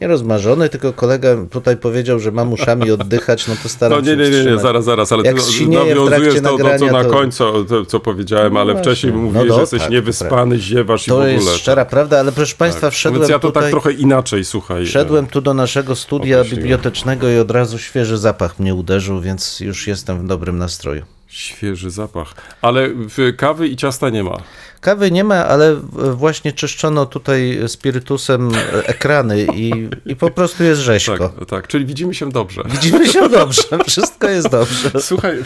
Nie rozmarzony, tylko kolega tutaj powiedział, że mam uszami oddychać, no to staram No się nie, nie, nie, nie, wstrzymać. zaraz, zaraz, ale Jak ty nawiązujesz to, to, co nagrania, na to- końcu, to, co powiedziałem, ale No wcześniej właśnie. mówiłeś, No że jesteś tak, niewyspany, ziewasz i w To ogóle. jest szczera prawda, ale proszę Państwa, wszedłem Więc ja to tutaj, tak trochę inaczej, słuchaj. wszedłem tu do naszego studia Określiłem. bibliotecznego i od razu świeży zapach mnie uderzył, więc już jestem w dobrym nastroju. Świeży zapach. Ale kawy i ciasta nie ma. Kawy nie ma, ale właśnie czyszczono tutaj spirytusem ekrany i, i po prostu jest rzeźko. Tak, tak, czyli widzimy się dobrze. Widzimy się dobrze, wszystko jest dobrze. Słuchaj,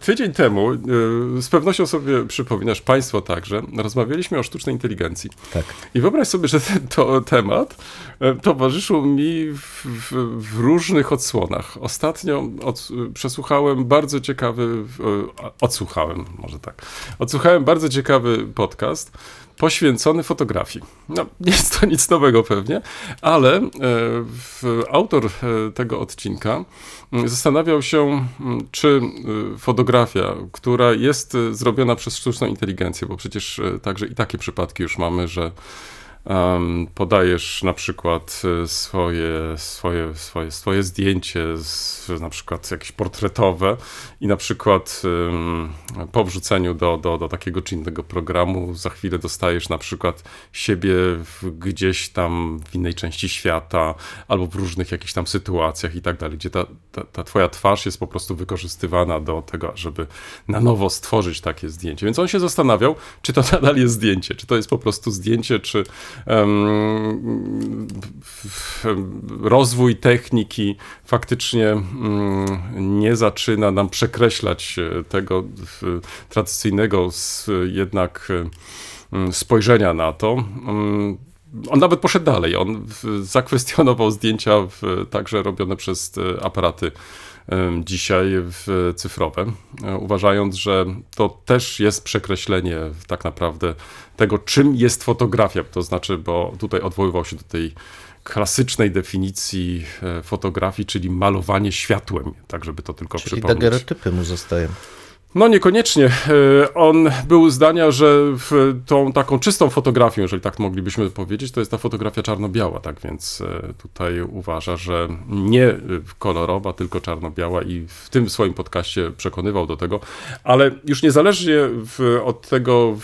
tydzień temu, y, z pewnością sobie przypominasz, Państwo także, rozmawialiśmy o sztucznej inteligencji. Tak. I wyobraź sobie, że ten to temat e, towarzyszył mi w, w, w różnych odsłonach. Ostatnio od, przesłuchałem bardzo ciekawy, odsłuchałem, może tak, odsłuchałem bardzo ciekawy podcast poświęcony fotografii. No, nie jest to nic nowego pewnie, ale e, autor e, tego odcinka mm, zastanawiał się, mm, czy e, fotografia, która jest zrobiona przez sztuczną inteligencję, bo przecież także i takie przypadki już mamy, że em, podajesz na przykład e, swoje, swoje, swoje, swoje zdjęcie, z, na przykład jakieś portretowe i na przykład em, po wrzuceniu do, do, do takiego czy innego programu za chwilę dostajesz na przykład siebie gdzieś tam w innej części świata albo w różnych jakichś tam sytuacjach i tak dalej, gdzie ta, ta, ta twoja twarz jest po prostu wykorzystywana do tego, żeby na nowo stworzyć takie zdjęcie. Więc on się zastanawiał, czy to nadal jest zdjęcie, czy to jest po prostu zdjęcie, czy rozwój techniki faktycznie mm, nie zaczyna nam przekreślać e, tego w- tradycyjnego jednak e, mm, spojrzenia na to. Mm, On nawet poszedł dalej. On zakwestionował zdjęcia także robione przez e, aparaty dzisiaj w cyfrowe, e, uważając, że to też jest przekreślenie tak naprawdę tego, czym jest fotografia. To znaczy, bo tutaj odwoływał się do tej klasycznej definicji e, fotografii, czyli malowanie światłem, tak żeby to tylko Czyli przypomnieć. dagerotypy mu zostają. No niekoniecznie. E, On był zdania, że tą taką czystą fotografią, jeżeli tak moglibyśmy powiedzieć, to jest ta fotografia czarno-biała, tak więc e, tutaj uważa, że nie kolorowa, tylko czarno-biała i w tym swoim podcaście przekonywał do tego, ale już niezależnie od tego,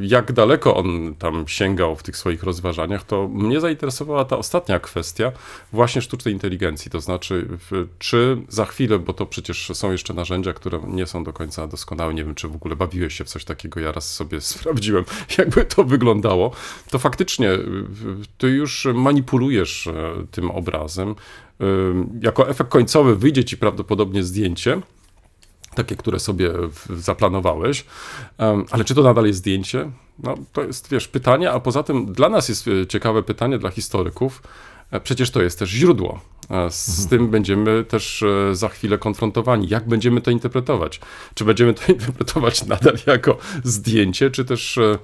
jak daleko on tam sięgał w tych swoich rozważaniach, to mnie zainteresowała ta ostatnia kwestia właśnie sztucznej inteligencji, to znaczy czy za chwilę, bo to przecież są jeszcze narzędzia, które nie są do końca doskonałe, nie wiem, czy w ogóle bawiłeś się w coś takiego, ja raz sobie sprawdziłem, jakby to wyglądało, to faktycznie y, ty już manipulujesz e, tym obrazem. Y, Jako efekt końcowy wyjdzie ci prawdopodobnie zdjęcie, takie, które sobie zaplanowałeś, ale czy to nadal jest zdjęcie? No, to jest, wiesz, pytanie, a poza tym dla nas jest e, ciekawe pytanie, dla historyków, przecież to jest też źródło. E, Z tym będziemy też e, za chwilę konfrontowani. Jak będziemy to interpretować? Czy będziemy to interpretować nadal jako zdjęcie, czy też e,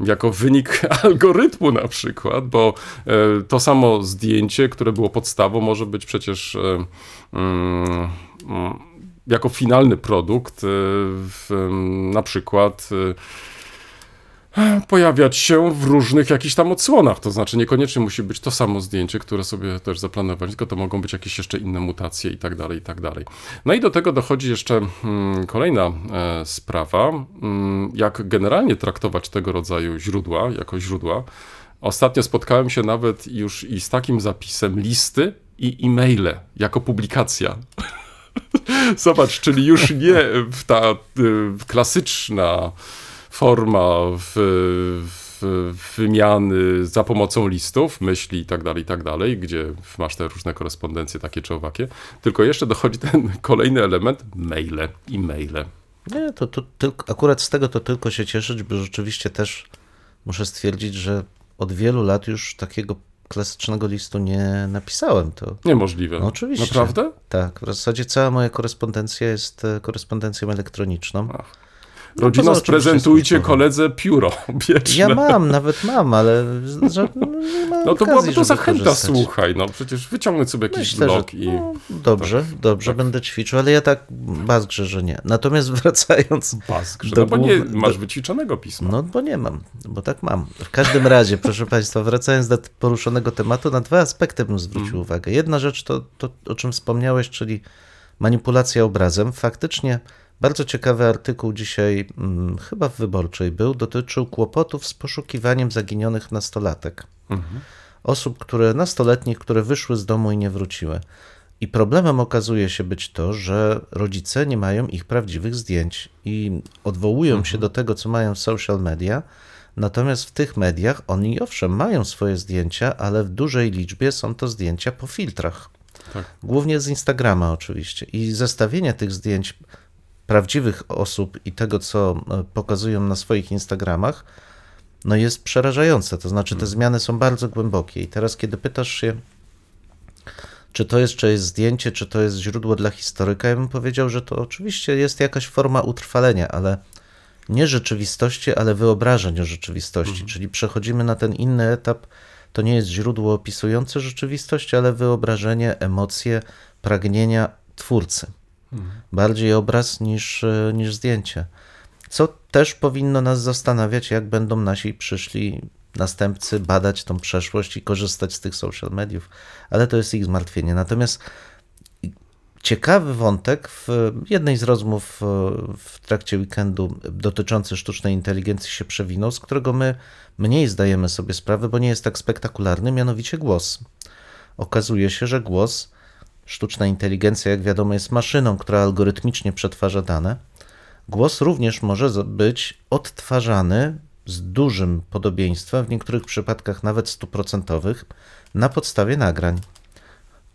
jako wynik algorytmu na przykład, bo e, to samo zdjęcie, które było podstawą, może być przecież e, mm, mm, jako finalny produkt, e, w, na przykład e, pojawiać się w różnych jakichś tam odsłonach. To znaczy niekoniecznie musi być to samo zdjęcie, które sobie też zaplanowali, tylko to mogą być jakieś jeszcze inne mutacje i tak dalej, i tak dalej. No i do tego dochodzi jeszcze mm, kolejna e, sprawa, mm, jak generalnie traktować tego rodzaju źródła, jako źródła. Ostatnio spotkałem się nawet już i z takim zapisem listy i e-maile jako publikacja. Zobacz, czyli już nie ta y, klasyczna forma w, w, wymiany za pomocą listów, myśli i tak dalej, i tak dalej, gdzie masz te różne korespondencje takie czy owakie, tylko jeszcze dochodzi ten kolejny element, maile i maile. Nie, to, to tylko, akurat z tego to tylko się cieszyć, bo rzeczywiście też muszę stwierdzić, że od wielu lat już takiego klasycznego listu nie napisałem. To Niemożliwe. No oczywiście. Naprawdę? tak, w zasadzie cała moja korespondencja jest e, korespondencją elektroniczną. Ach. No, poza oczywiście sprezentujcie koledze pióro wieczne. Ja mam, nawet mam, ale że, no, No to okazji, byłaby to zachęta, korzystać. słuchaj, no przecież wyciągnąć sobie jakiś Myślę, że blog i... no, dobrze, dobrze, tak. będę ćwiczył, ale ja tak bazgrze, że nie. Natomiast wracając, do no bo nie masz do- wyćwiczonego pisma. no bo nie mam, bo tak mam. W każdym razie, proszę Państwa, wracając do poruszonego tematu, na dwa aspekty bym zwrócił Mhm. uwagę. Jedna rzecz to, to, o czym wspomniałeś, czyli manipulacja obrazem. Faktycznie bardzo ciekawy artykuł dzisiaj, hmm, chyba w Wyborczej był, dotyczył kłopotów z poszukiwaniem zaginionych nastolatek. Mhm. Osób, które nastoletnich, które wyszły z domu i nie wróciły. I problemem okazuje się być to, że rodzice nie mają ich prawdziwych zdjęć i odwołują się do tego, co mają w social media. Natomiast w tych mediach oni owszem mają swoje zdjęcia, ale w dużej liczbie są to zdjęcia po filtrach. Tak. Głównie z Instagrama oczywiście. I zestawienie tych zdjęć prawdziwych osób i tego, co e, pokazują na swoich Instagramach, no jest przerażające. To znaczy, te zmiany są bardzo głębokie. I teraz, kiedy pytasz się, czy to jest czyjeś zdjęcie, czy to jest źródło dla historyka, ja bym powiedział, że to oczywiście jest jakaś forma utrwalenia, ale nie rzeczywistości, ale wyobrażeń o rzeczywistości. Czyli przechodzimy na ten inny etap. To nie jest źródło opisujące rzeczywistość, ale wyobrażenie, emocje, pragnienia twórcy. Bardziej obraz niż, e, niż zdjęcie. Co też powinno nas zastanawiać, jak będą nasi przyszli następcy badać tą przeszłość i korzystać z tych social mediów, ale to jest ich zmartwienie. Natomiast ciekawy wątek w jednej z rozmów e, w trakcie weekendu dotyczący sztucznej inteligencji się przewinął, z którego my mniej zdajemy sobie sprawę, bo nie jest tak spektakularny, mianowicie głos. Okazuje się, że głos, sztuczna inteligencja, jak wiadomo, jest maszyną, która algorytmicznie przetwarza dane. Głos również może być odtwarzany z dużym podobieństwem, w niektórych przypadkach nawet stuprocentowych, na podstawie nagrań.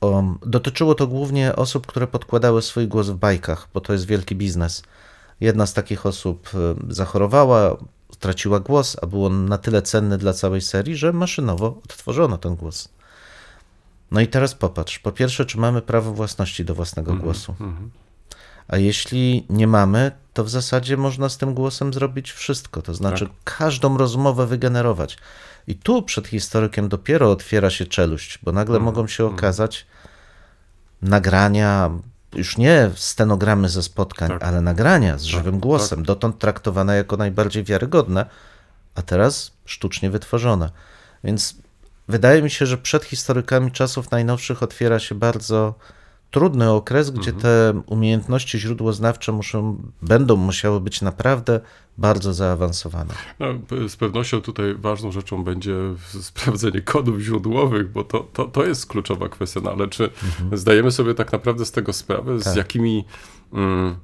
O, dotyczyło to głównie osób, które podkładały swój głos w bajkach, bo to jest wielki biznes. Jedna z takich osób e, zachorowała, straciła głos, a był on na tyle cenny dla całej serii, że maszynowo odtworzono ten głos. No i teraz popatrz. Po pierwsze, czy mamy prawo własności do własnego głosu? A jeśli nie mamy, to w zasadzie można z tym głosem zrobić wszystko. To znaczy każdą rozmowę wygenerować. I tu przed historykiem dopiero otwiera się czeluść, bo nagle mogą się okazać nagrania, już nie stenogramy ze spotkań, Tak. ale nagrania z żywym głosem, dotąd traktowane jako najbardziej wiarygodne, a teraz sztucznie wytworzone. Więc wydaje mi się, że przed historykami czasów najnowszych otwiera się bardzo trudny okres, gdzie te umiejętności źródłoznawcze muszą, będą musiały być naprawdę bardzo zaawansowane. No, z pewnością tutaj ważną rzeczą będzie sprawdzenie kodów źródłowych, bo to, to, to jest kluczowa kwestia, no ale czy zdajemy sobie tak naprawdę z tego sprawę, z Tak. jakimi mm,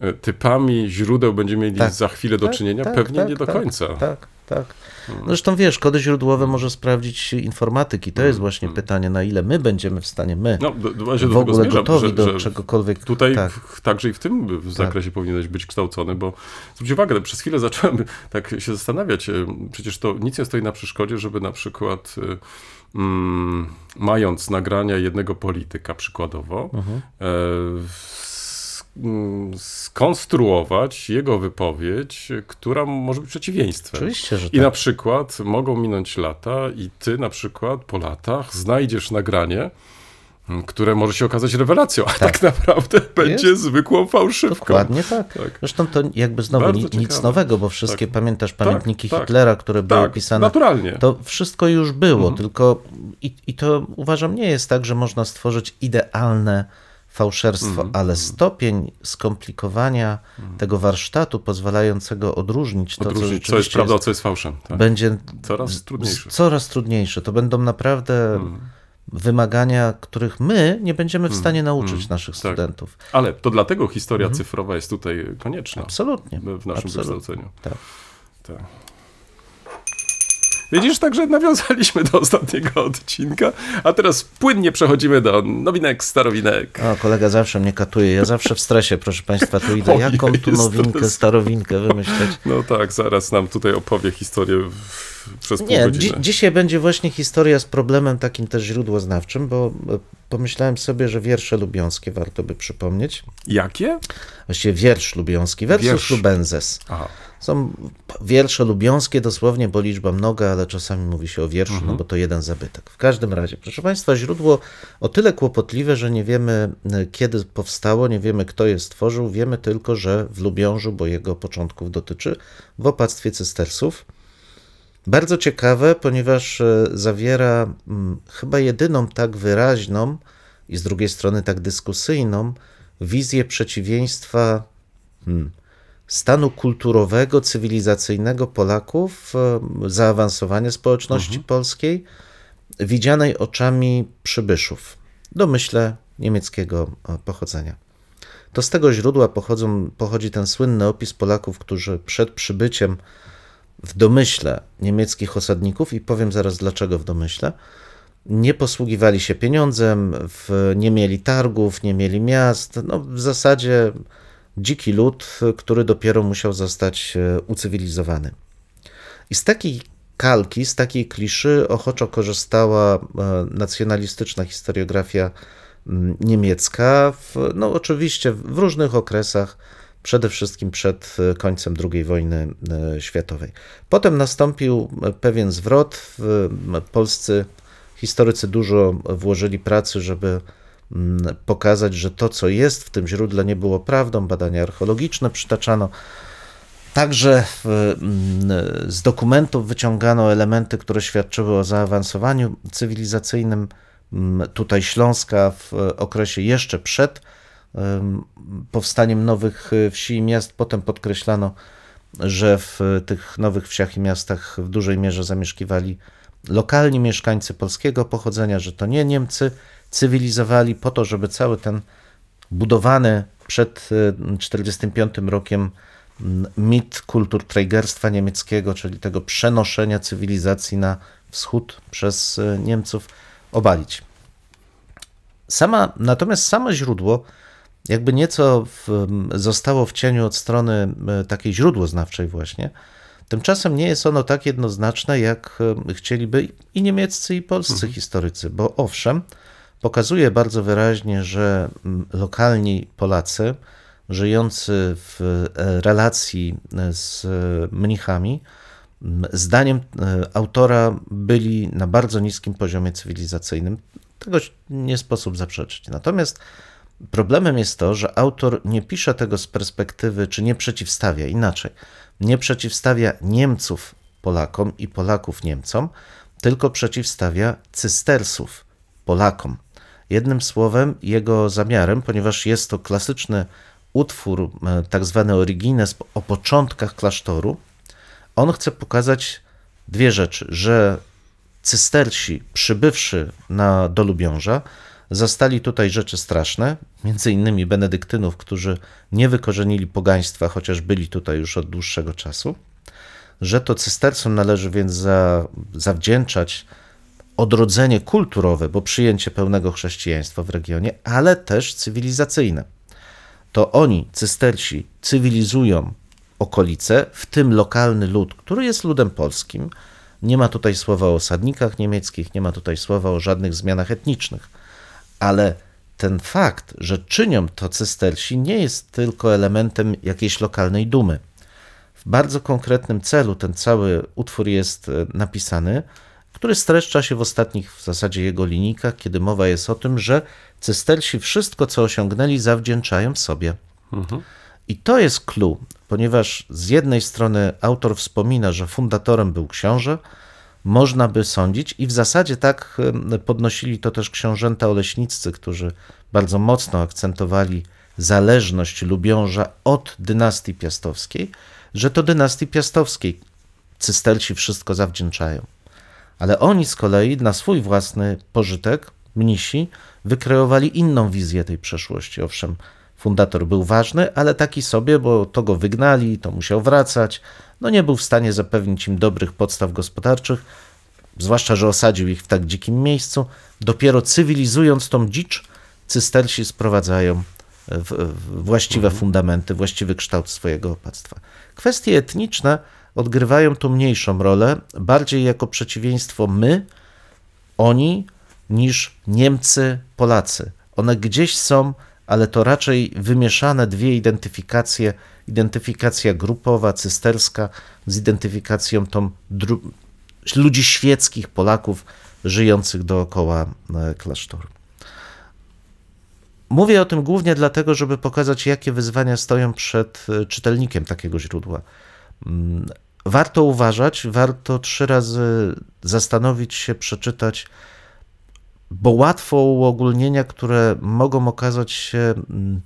e, typami źródeł będziemy mieli Tak. za chwilę do Tak, czynienia? tak, Pewnie tak, nie do tak, końca. Tak, tak. Zresztą wiesz, kody źródłowe może sprawdzić informatyki. To jest właśnie pytanie, na ile my będziemy w stanie, my, No, do, w ogóle zmierzam, gotowi że, do że czegokolwiek. Tutaj tak. w, także i w tym w zakresie powinieneś być kształcony, bo zwróć uwagę, przez chwilę zacząłem tak się zastanawiać, przecież to nic nie stoi na przeszkodzie, żeby na przykład e, mm, mając nagrania jednego polityka przykładowo, Mhm. e, mm, skonstruować jego wypowiedź, która może być przeciwieństwem. Oczywiście, że I tak. na przykład mogą minąć lata i ty na przykład po latach znajdziesz nagranie, m, które może się okazać rewelacją, a tak, naprawdę będzie zwykłą fałszywką. Dokładnie tak. Tak. Zresztą to jakby znowu ni, nic ciekawe. nowego, bo wszystkie, pamiętasz, pamiętniki tak. Hitlera, które były Tak, pisane, naturalnie. Mhm. to wszystko już było, tylko i, i to uważam nie jest tak, że można stworzyć idealne fałszerstwo, Mhm. ale stopień skomplikowania tego warsztatu pozwalającego odróżnić to, co Odróżnić, co jest rzeczywiście prawda, a jest, co jest fałszem. Tak. będzie Coraz trudniejsze. Coraz trudniejsze. To będą naprawdę Mhm. wymagania, których my nie będziemy w stanie nauczyć naszych tak. studentów. Ale to dlatego historia cyfrowa jest tutaj konieczna Absolutnie. w naszym absolutnie. wykształceniu. Tak. Tak. Widzisz, także nawiązaliśmy do ostatniego odcinka, a teraz płynnie przechodzimy do nowinek, starowinek. O, kolega zawsze mnie katuje. Ja zawsze w stresie, proszę Państwa, tu idę. Jaką tu nowinkę, starowinkę wymyśleć? No tak, zaraz nam tutaj opowie historię przez pół Nie, godziny. dzi- dzisiaj będzie właśnie historia z problemem takim też źródłoznawczym, bo e, pomyślałem sobie, że wiersze lubiąskie warto by przypomnieć. Jakie? Właściwie wiersz lubiąski, versus Wiersz. lubenzes. Aha. Są wiersze lubiąskie dosłownie, bo liczba mnoga, ale czasami mówi się o wierszu, Mhm. no bo to jeden zabytek. W każdym razie, proszę Państwa, źródło o tyle kłopotliwe, że nie wiemy e, kiedy powstało, nie wiemy kto je stworzył, wiemy tylko, że w Lubiążu, bo jego początków dotyczy, w opactwie cystersów. Bardzo ciekawe, ponieważ e, zawiera mm, chyba jedyną tak wyraźną i z drugiej strony tak dyskusyjną wizję przeciwieństwa hmm, stanu kulturowego, cywilizacyjnego Polaków, zaawansowania społeczności polskiej, widzianej oczami przybyszów, domyśle niemieckiego e, pochodzenia. To z tego źródła pochodzą, pochodzi ten słynny opis Polaków, którzy przed przybyciem w domyśle niemieckich osadników, i powiem zaraz dlaczego w domyśle, nie posługiwali się pieniądzem, w, nie mieli targów, nie mieli miast. No, w zasadzie dziki lud, który dopiero musiał zostać e, ucywilizowany. I z takiej kalki, z takiej kliszy ochoczo korzystała e, nacjonalistyczna historiografia niemiecka, w, no oczywiście w różnych okresach, przede wszystkim przed e, końcem II wojny światowej. Potem nastąpił pewien zwrot. Polscy historycy dużo włożyli pracy, żeby pokazać, że to, co jest w tym źródle, nie było prawdą. Badania archeologiczne przytaczano. Także w, mm, z dokumentów wyciągano elementy, które świadczyły o zaawansowaniu cywilizacyjnym mm, tutaj Śląska w okresie jeszcze przed em, powstaniem nowych e, wsi i miast. Potem podkreślano, że w tych nowych wsiach i miastach w dużej mierze zamieszkiwali lokalni mieszkańcy polskiego pochodzenia, że to nie Niemcy cywilizowali po to, żeby cały ten budowany przed e, 1945 rokiem mm, mit kulturträgerstwa niemieckiego, czyli tego przenoszenia cywilizacji na wschód przez e, Niemców, obalić. Sama, natomiast samo źródło jakby nieco w, zostało w cieniu od strony e, takiej źródłoznawczej właśnie. Tymczasem nie jest ono tak jednoznaczne, jak chcieliby i niemieccy, i polscy historycy, bo owszem, pokazuje bardzo wyraźnie, że mm, lokalni Polacy, żyjący w e, relacji e, z e, mnichami, m, zdaniem autora byli na bardzo niskim poziomie cywilizacyjnym. Tego nie sposób zaprzeczyć. Natomiast Problemem jest to, że autor nie pisze tego z perspektywy, czy nie przeciwstawia inaczej. Nie przeciwstawia Niemców Polakom i Polaków Niemcom, tylko przeciwstawia cystersów Polakom. Jednym słowem, jego zamiarem, ponieważ jest to klasyczny utwór, e, tak zwany origines o początkach klasztoru, on chce pokazać dwie rzeczy, że cystersi przybywszy na, do Lubiąża zastali tutaj rzeczy straszne, między innymi benedyktynów, którzy nie wykorzenili pogaństwa, chociaż byli tutaj już od dłuższego czasu, że to cystercom należy więc za, zawdzięczać odrodzenie kulturowe, bo przyjęcie pełnego chrześcijaństwa w regionie, ale też cywilizacyjne. To oni, cysterci, cywilizują okolice, w tym lokalny lud, który jest ludem polskim. Nie ma tutaj słowa o osadnikach niemieckich, nie ma tutaj słowa o żadnych zmianach etnicznych. Ale ten fakt, że czynią to cystersi, nie jest tylko elementem jakiejś lokalnej dumy. W bardzo konkretnym celu ten cały utwór jest e, napisany, który streszcza się w ostatnich w zasadzie jego linijkach, kiedy mowa jest o tym, że cystersi wszystko, co osiągnęli, zawdzięczają sobie. I to jest clue, ponieważ z jednej strony autor wspomina, że fundatorem był książę, można by sądzić, i w zasadzie tak podnosili to też książęta oleśniccy, którzy bardzo mocno akcentowali zależność Lubiąża od dynastii piastowskiej, że to dynastii piastowskiej cysterci wszystko zawdzięczają. Ale oni z kolei na swój własny pożytek, mnisi, wykreowali inną wizję tej przeszłości. Owszem, fundator był ważny, ale taki sobie, bo to go wygnali, to musiał wracać. no nie był w stanie zapewnić im dobrych podstaw gospodarczych, zwłaszcza, że osadził ich w tak dzikim miejscu. Dopiero cywilizując tą dzicz, cystersi sprowadzają w właściwe fundamenty, właściwy kształt swojego opactwa. Kwestie etniczne odgrywają tu mniejszą rolę, bardziej jako przeciwieństwo my, oni, niż Niemcy, Polacy. One gdzieś są, ale to raczej wymieszane dwie identyfikacje. Identyfikacja grupowa, cysterska, z identyfikacją tą ludzi świeckich, Polaków żyjących dookoła e, klasztoru. Mówię o tym głównie dlatego, żeby pokazać, jakie wyzwania stoją przed e, czytelnikiem takiego źródła. Warto uważać, warto trzy razy zastanowić się, przeczytać, bo łatwo uogólnienia, które mogą okazać się mm,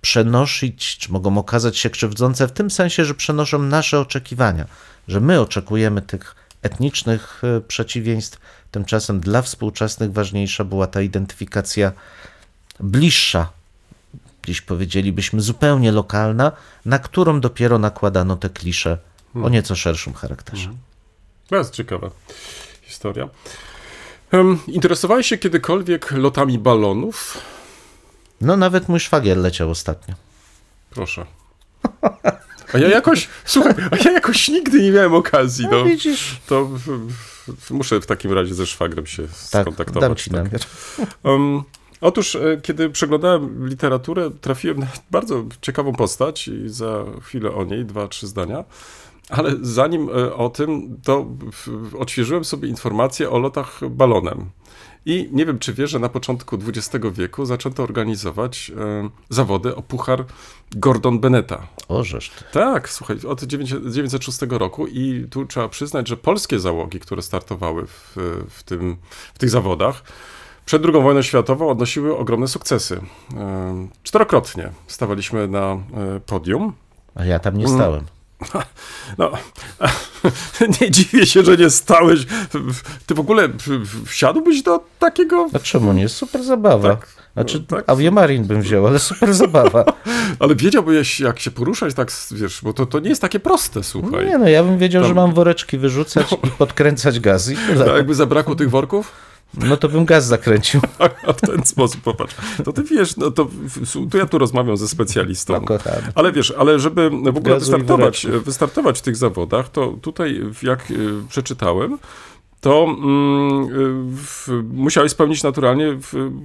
przenosić, czy mogą okazać się krzywdzące w tym sensie, że przenoszą nasze oczekiwania, że my oczekujemy tych etnicznych e, przeciwieństw, tymczasem dla współczesnych ważniejsza była ta identyfikacja bliższa, dziś powiedzielibyśmy zupełnie lokalna, na którą dopiero nakładano te klisze o nieco szerszym charakterze. To jest ciekawa historia. Um, interesowałeś się kiedykolwiek lotami balonów? No nawet mój szwagier leciał ostatnio. Proszę. A ja jakoś, słuchaj, a ja jakoś nigdy nie miałem okazji. No No, widzisz, to muszę w takim razie ze szwagrem się tak, skontaktować. dam ci tak. namiar. Um, otóż, e, kiedy przeglądałem literaturę, trafiłem na bardzo ciekawą postać i za chwilę o niej, dwa, trzy zdania. Ale zanim e, o tym, to odświeżyłem sobie informacje o lotach balonem. I nie wiem, czy wiesz, że na początku XX wieku zaczęto organizować e, zawody o puchar Gordon Beneta. Ożeż ty. Tak, słuchaj, od 1906 roku i tu trzeba przyznać, że polskie załogi, które startowały w, w, tym, w tych zawodach, przed II wojną światową odnosiły ogromne sukcesy. Em, Czterokrotnie stawaliśmy na e, podium. A ja tam nie stałem. No, nie dziwię się, że nie stałeś. Ty w ogóle wsiadłbyś do takiego. A czemu nie? Super zabawa. Tak, Znaczy, no, tak. Aviamarin bym wziął, ale super zabawa. Ale wiedziałbyś, jak się poruszać, tak wiesz, bo to, to nie jest takie proste, słuchaj. Nie no, ja bym wiedział, Tam- że mam woreczki wyrzucać i podkręcać gaz i A jakby zabrakło tych worków? No to bym gaz zakręcił. A w ten sposób, popatrz. To ty wiesz, no to, to ja tu rozmawiam ze specjalistą. No. Ale wiesz, ale żeby w ogóle wystartować, wystartować w tych zawodach, to tutaj, jak y, przeczytałem, to mm, w, musiałeś spełnić naturalnie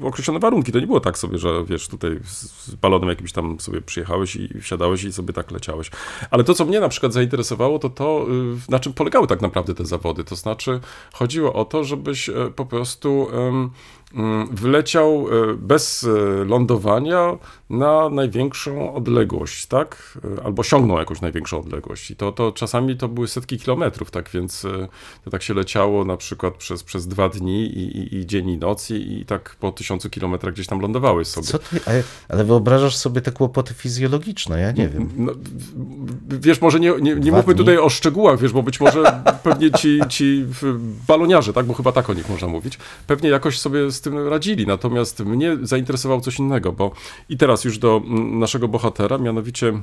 określone warunki. To nie było tak sobie, że wiesz, tutaj z, balonem jakimś tam sobie przyjechałeś i wsiadałeś i sobie tak leciałeś. Ale to, co mnie na przykład zainteresowało, to to, y, na czym polegały tak naprawdę te zawody. To znaczy, chodziło o to, żebyś e, po prostu wleciał e, bez e, lądowania na największą odległość, tak? E, Albo osiągnął jakąś największą odległość. I to, to czasami to były setki kilometrów, tak? Więc to tak się leciało na przykład przez, przez dwa dni i, i, i dzień i noc i, i tak po tysiącu kilometrach gdzieś tam lądowałeś sobie. Co ty, ale- ale wyobrażasz sobie te kłopoty fizjologiczne, ja nie wiem. No, wiesz, może nie, nie, nie mówmy dni. tutaj o szczegółach, wiesz, bo być może pewnie ci, ci baloniarze, tak, bo chyba tak o nich można mówić, pewnie jakoś sobie z tym radzili. Natomiast mnie zainteresowało coś innego, bo i teraz już do mm, naszego bohatera, mianowicie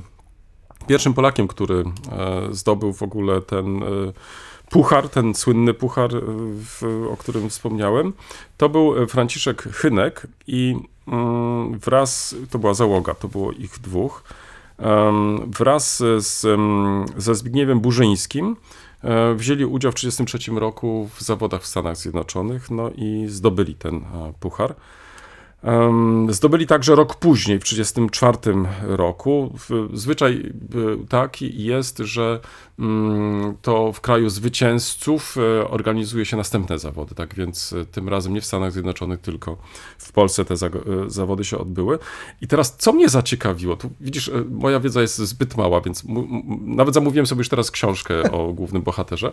pierwszym Polakiem, który e, zdobył w ogóle ten e, puchar, ten słynny puchar, e, o którym wspomniałem, to był Franciszek Chynek i mm, wraz, to była załoga, to było ich dwóch, wraz z, em, ze Zbigniewem Burzyńskim wzięli udział w 1933 roku w zawodach w Stanach Zjednoczonych, no i zdobyli ten e, puchar. Zdobyli także rok później, w 1934 roku. Zwyczaj e, taki jest, że mm, to w kraju zwycięzców e, organizuje się następne zawody, tak więc e, tym razem nie w Stanach Zjednoczonych, tylko w Polsce te zawody się odbyły. I teraz, co mnie zaciekawiło, tu widzisz, moja wiedza jest zbyt mała, więc nawet zamówiłem sobie już teraz książkę o głównym bohaterze.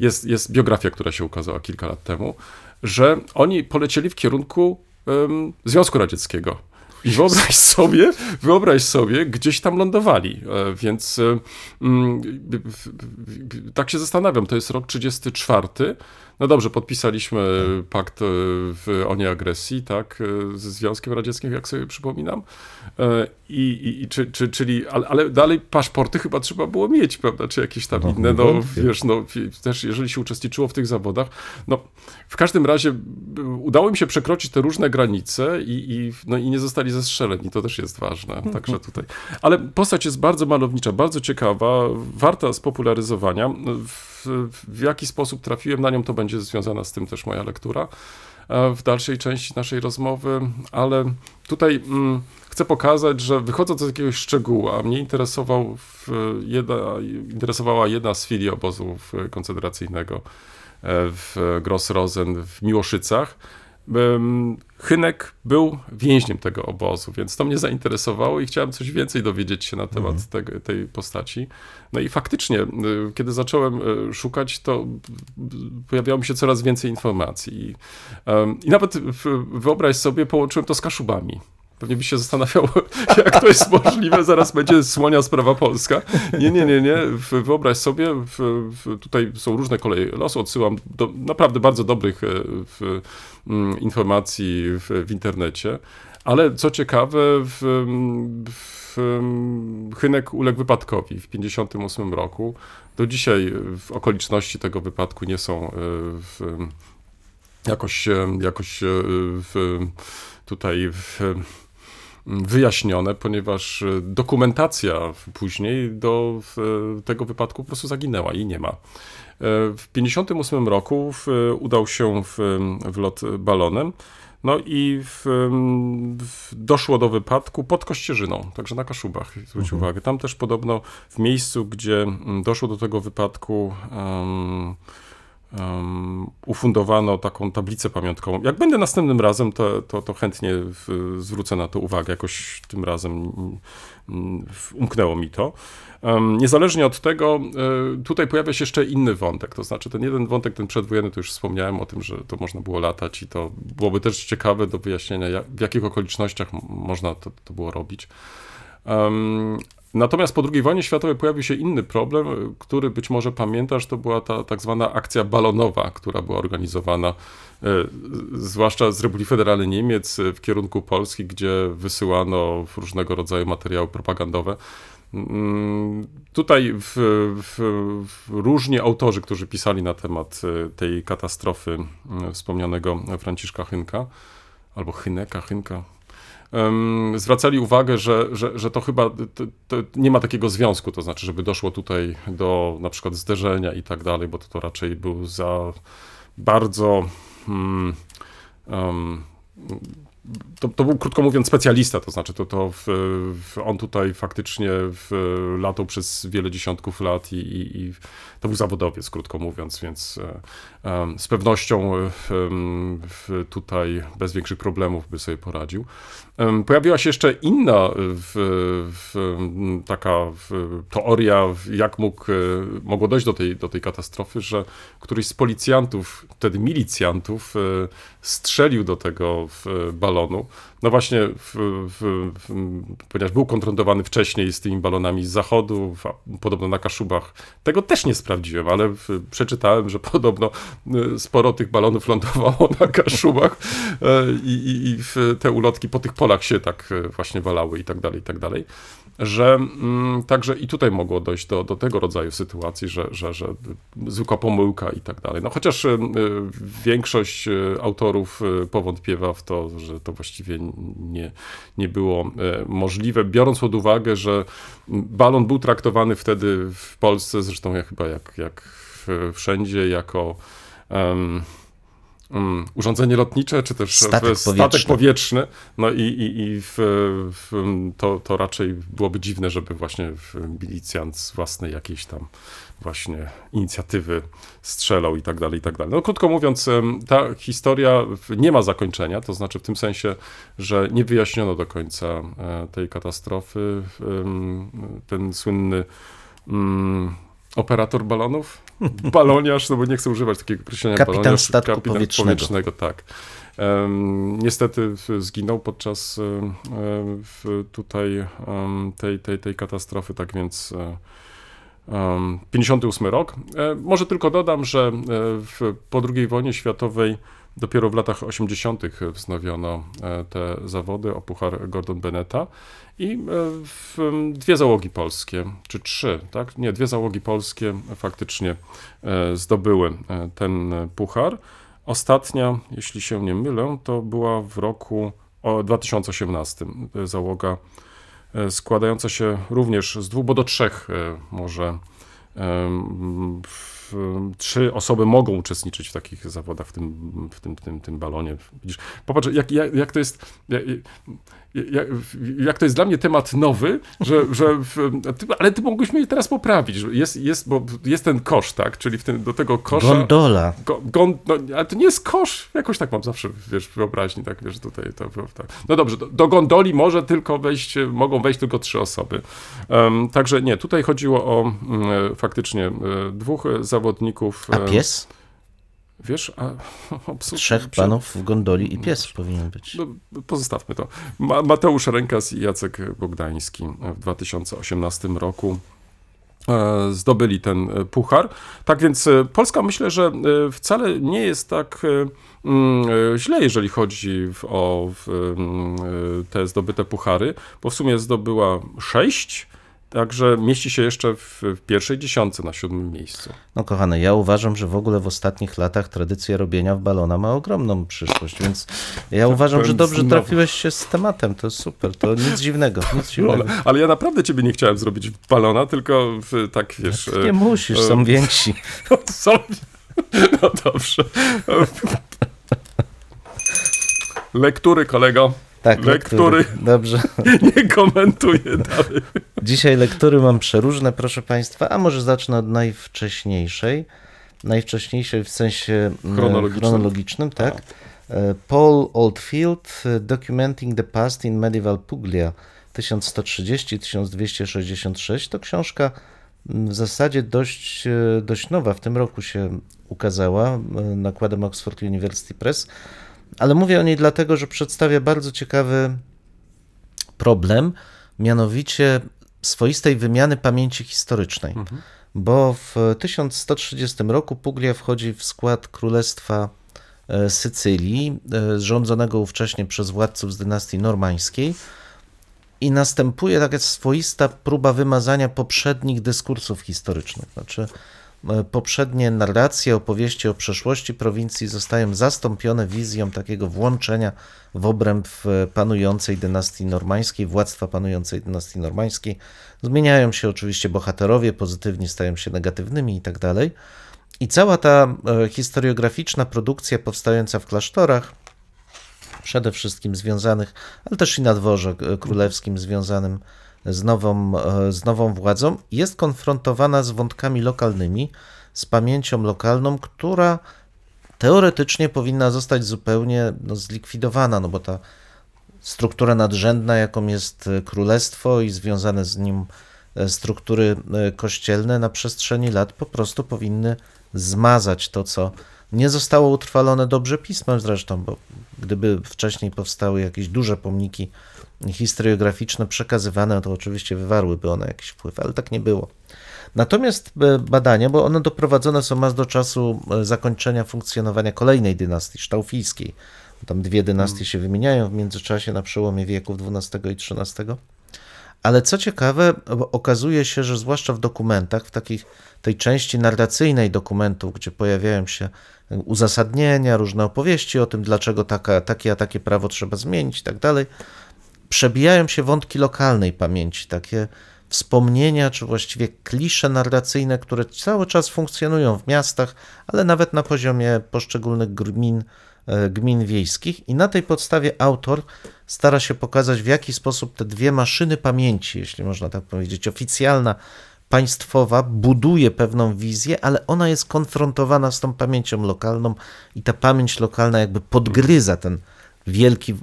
Jest, jest biografia, która się ukazała kilka lat temu, że oni polecieli w kierunku em, Związku Radzieckiego. I wyobraź sobie, wyobraź sobie, gdzieś tam lądowali. E, Więc mm, tak się zastanawiam, to jest rok 34, No dobrze, podpisaliśmy pakt e, w, o nieagresji, tak, e, ze Związkiem Radzieckim, jak sobie przypominam. E, I, i, i czy, czy, czyli, ale, ale dalej paszporty chyba trzeba było mieć, prawda, czy jakieś tam No, inne, no wiesz, no też jeżeli się uczestniczyło w tych zawodach, no w każdym razie udało im się przekroczyć te różne granice i, i, no, i nie zostali zestrzeleni, to też jest ważne, także tutaj. Ale postać jest bardzo malownicza, bardzo ciekawa, warta spopularyzowania. W, w jaki sposób trafiłem na nią, to będzie związana z tym też moja lektura e, w dalszej części naszej rozmowy, ale tutaj mm, chcę pokazać, że wychodząc z jakiegoś szczegółu, a mnie interesował jedna, interesowała jedna z filii obozu koncentracyjnego e, w Grossrosen w Miłoszycach. Em, Hynek był więźniem tego obozu, więc to mnie zainteresowało i chciałem coś więcej dowiedzieć się na temat tego, tej postaci. No i faktycznie, kiedy zacząłem y, szukać, to pojawiało mi się coraz więcej informacji. I, i nawet wyobraź sobie, połączyłem to z Kaszubami. Pewnie byś się zastanawiał, jak to jest możliwe, zaraz będzie słonia sprawa polska. Nie, nie, nie, nie. Wyobraź sobie, w, w, tutaj są różne koleje losu, odsyłam do naprawdę bardzo dobrych e, w, mm, informacji w, internecie. Ale co ciekawe, w, w, Hynek uległ wypadkowi w 1958 roku. Do dzisiaj okoliczności tego wypadku nie są e, jakoś, jakoś e, w, tutaj w, wyjaśnione, ponieważ e, dokumentacja później do w, tego wypadku po prostu zaginęła i nie ma. E, W 1958 roku w, udał się w, w lot balonem. No i w, w, doszło do wypadku pod Kościerzyną, także na Kaszubach, zwróć uwagę. Tam też podobno w miejscu, gdzie mm, doszło do tego wypadku, em, em, ufundowano taką tablicę pamiątkową. Jak będę następnym razem, to, to, to chętnie w, zwrócę na to uwagę. Jakoś tym razem mm, umknęło mi to. Em, Niezależnie od tego, e, tutaj pojawia się jeszcze inny wątek, to znaczy ten jeden wątek, ten przedwojenny, to już wspomniałem o tym, że to można było latać i to byłoby też ciekawe do wyjaśnienia, jak, w jakich okolicznościach można to, to było robić. Em, Natomiast po II wojnie światowej pojawił się inny problem, który być może pamiętasz, to była ta tak zwana akcja balonowa, która była organizowana y, zwłaszcza z Republiki Federalnej Niemiec y, w kierunku Polski, gdzie wysyłano różnego rodzaju materiały propagandowe. Mm, Tutaj w, w, w różni autorzy, którzy pisali na temat y, tej katastrofy y, wspomnianego Franciszka Hynka, albo Hyneka, Hynka, em, zwracali uwagę, że, że, że to chyba to, to nie ma takiego związku, to znaczy, żeby doszło tutaj do na przykład zderzenia i tak dalej, bo to, to raczej był za bardzo. Mm, em, to, to był, krótko mówiąc, specjalista, to znaczy to, to w, w, on tutaj faktycznie w, latał przez wiele dziesiątków lat i, i, i to był zawodowiec, krótko mówiąc, więc em, z pewnością tutaj bez większych problemów by sobie poradził. Pojawiła się jeszcze inna w, w, m, taka w, teoria, w- jak mógł, e, mogło dojść do tej, do tej katastrofy, że któryś z policjantów, wtedy milicjantów, e, strzelił do tego w, balonu. No właśnie, w, w, w, ponieważ był konfrontowany wcześniej z tymi balonami z zachodu, podobno na Kaszubach. Tego też nie sprawdziłem, ale przeczytałem, że podobno e, sporo tych balonów lądowało na Kaszubach e, i, i, i te ulotki po tych polach się tak e, właśnie walały i tak dalej, i tak dalej. Że mm, także i tutaj mogło dojść do, do tego rodzaju sytuacji, że, że, że zwykła pomyłka i tak dalej. No chociaż e, większość e, autorów e, powątpiewa w to, że to właściwie nie, nie było e, możliwe, biorąc pod uwagę, że balon był traktowany wtedy w Polsce, zresztą ja chyba jak, jak wszędzie, jako mm, urządzenie lotnicze, czy też Statek w- statek powietrzny. powietrzny. No i, i, i w, w, to, to raczej byłoby dziwne, żeby właśnie milicjant z własnej jakiejś tam właśnie inicjatywy strzelał i tak dalej, i tak dalej. No krótko mówiąc, ta historia nie ma zakończenia, to znaczy w tym sensie, że nie wyjaśniono do końca e, tej katastrofy. Ten słynny mm, operator balonów, baloniarz, no bo nie chcę używać takiego określenia Kapitan baloniarz, statku powietrznego. tak. Em, niestety zginął podczas w, tutaj em, tej, tej, tej katastrofy, tak więc e, em, 58 rok. E, Może tylko dodam, że e, w, po II wojnie światowej dopiero w latach 80. wznowiono e, te zawody o Puchar Gordon Beneta i e, dwie załogi polskie, czy trzy, tak? Nie, dwie załogi polskie faktycznie e, zdobyły ten puchar. Ostatnia, jeśli się nie mylę, to była w roku o 2018. To jest załoga składająca się również z dwóch, bo do trzech może trzy osoby mogą uczestniczyć w takich zawodach w tym, w tym, tym, tym balonie. Widzisz, popatrz, jak, jak, jak to jest. Jak, jak, jak to jest dla mnie temat nowy, że, że ale ty mógłbyś mnie teraz poprawić, że jest, jest, bo jest ten kosz, tak, czyli w tym, do tego kosza... Gondola. Go, gon, no, ale to nie jest kosz. Jakoś tak mam zawsze, wiesz, wyobraźni, tak, wiesz, tutaj to, tak. No dobrze, do, do gondoli może tylko wejść, mogą wejść tylko trzy osoby. Em, także nie, tutaj chodziło o mm, faktycznie e, dwóch e, zawodników. A e, pies? Wiesz, a Trzech panów w gondoli i pies powinien być. no, pozostawmy to. Ma, Mateusz Rękas i Jacek Bogdański w 2018 roku e, zdobyli ten e, puchar. Tak więc e, Polska myślę, że wcale nie jest tak mm, źle, jeżeli chodzi o mm, te zdobyte puchary, bo w sumie zdobyła sześć, także mieści się jeszcze w, w pierwszej dziesiątce na siódmym miejscu. No kochany, ja uważam, że w ogóle w ostatnich latach tradycja robienia w balona ma ogromną przyszłość, więc ja uważam, że dobrze znowu. trafiłeś się z tematem, to jest super, to nic dziwnego, nic dziwnego. Ale, ja naprawdę ciebie nie chciałem zrobić w balona, tylko w, tak wiesz... e, Nie musisz, są więksi. Są... No dobrze. Lektury, kolego. Tak, Lektury. Dobrze. Nie komentuję dalej. Dzisiaj lektury mam przeróżne, proszę Państwa, a może zacznę od najwcześniejszej. Najwcześniejszej w sensie e, Chronologicznym. chronologicznym tak. E, Paul Oldfield, e, Documenting the Past in Medieval Puglia 1130-1266. To książka m, w zasadzie dość, e, dość nowa, w tym roku się ukazała nakładem Oxford University Press, ale mówię o niej dlatego, że przedstawia bardzo ciekawy problem, mianowicie swoistej wymiany pamięci historycznej. Bo w 1130 roku Puglia wchodzi w skład Królestwa e, Sycylii, e, rządzonego ówcześnie przez władców z dynastii normańskiej. I następuje taka swoista próba wymazania poprzednich dyskursów historycznych. Znaczy, poprzednie narracje, opowieści o przeszłości prowincji zostają zastąpione wizją takiego włączenia w obręb e, panującej dynastii normańskiej, władztwa panującej dynastii normańskiej. Zmieniają się oczywiście bohaterowie, pozytywni stają się negatywnymi i tak dalej. I cała ta e, historiograficzna produkcja powstająca w klasztorach, przede wszystkim związanych, ale też i na dworze e, królewskim związanym z nową, e, z nową władzą, jest konfrontowana z wątkami lokalnymi, z pamięcią lokalną, która teoretycznie powinna zostać zupełnie no, zlikwidowana, no bo ta struktura nadrzędna, jaką jest e, królestwo i związane z nim e, struktury kościelne na przestrzeni lat po prostu powinny zmazać to, co nie zostało utrwalone dobrze pismem zresztą, bo gdyby wcześniej powstały jakieś duże pomniki historiograficzne przekazywane, to oczywiście wywarłyby one jakiś wpływ, ale tak nie było. Natomiast e, badania, bo one doprowadzone są aż do czasu e, zakończenia funkcjonowania kolejnej dynastii, sztaufijskiej. Tam dwie dynastie się wymieniają w międzyczasie na przełomie wieków XII i XIII. Ale co ciekawe, okazuje się, że zwłaszcza w dokumentach, w takich, tej części narracyjnej dokumentów, gdzie pojawiają się uzasadnienia, różne opowieści o tym, dlaczego taka, takie a takie prawo trzeba zmienić i tak dalej, przebijają się wątki lokalnej pamięci, takie wspomnienia, czy właściwie klisze narracyjne, które cały czas funkcjonują w miastach, ale nawet na poziomie poszczególnych gmin, e, gmin wiejskich. I na tej podstawie autor stara się pokazać, w jaki sposób te dwie maszyny pamięci, jeśli można tak powiedzieć, oficjalna, państwowa, buduje pewną wizję, ale ona jest konfrontowana z tą pamięcią lokalną i ta pamięć lokalna jakby podgryza ten wielki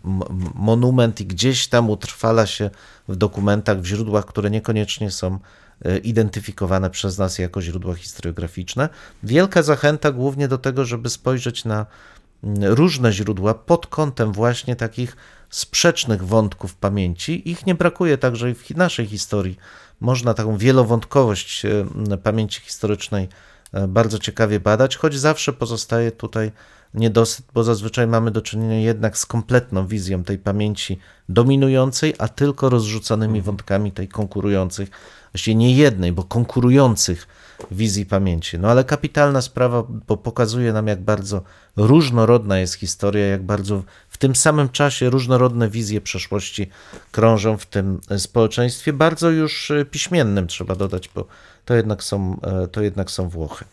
monument i gdzieś tam utrwala się w dokumentach, w źródłach, które niekoniecznie są e, identyfikowane przez nas jako źródła historiograficzne. Wielka zachęta głównie do tego, żeby spojrzeć na różne źródła pod kątem właśnie takich sprzecznych wątków pamięci. Ich nie brakuje także i w naszej historii. Można taką wielowątkowość e, pamięci historycznej e, bardzo ciekawie badać, choć zawsze pozostaje tutaj niedosyt, bo zazwyczaj mamy do czynienia jednak z kompletną wizją tej pamięci dominującej, a tylko rozrzuconymi wątkami tej konkurujących, właściwie nie jednej, bo konkurujących wizji pamięci. No ale kapitalna sprawa, bo pokazuje nam, jak bardzo różnorodna jest historia, jak bardzo w tym samym czasie różnorodne wizje przeszłości krążą w tym społeczeństwie, bardzo już e, piśmiennym, trzeba dodać, bo to jednak są, e, to jednak są Włochy.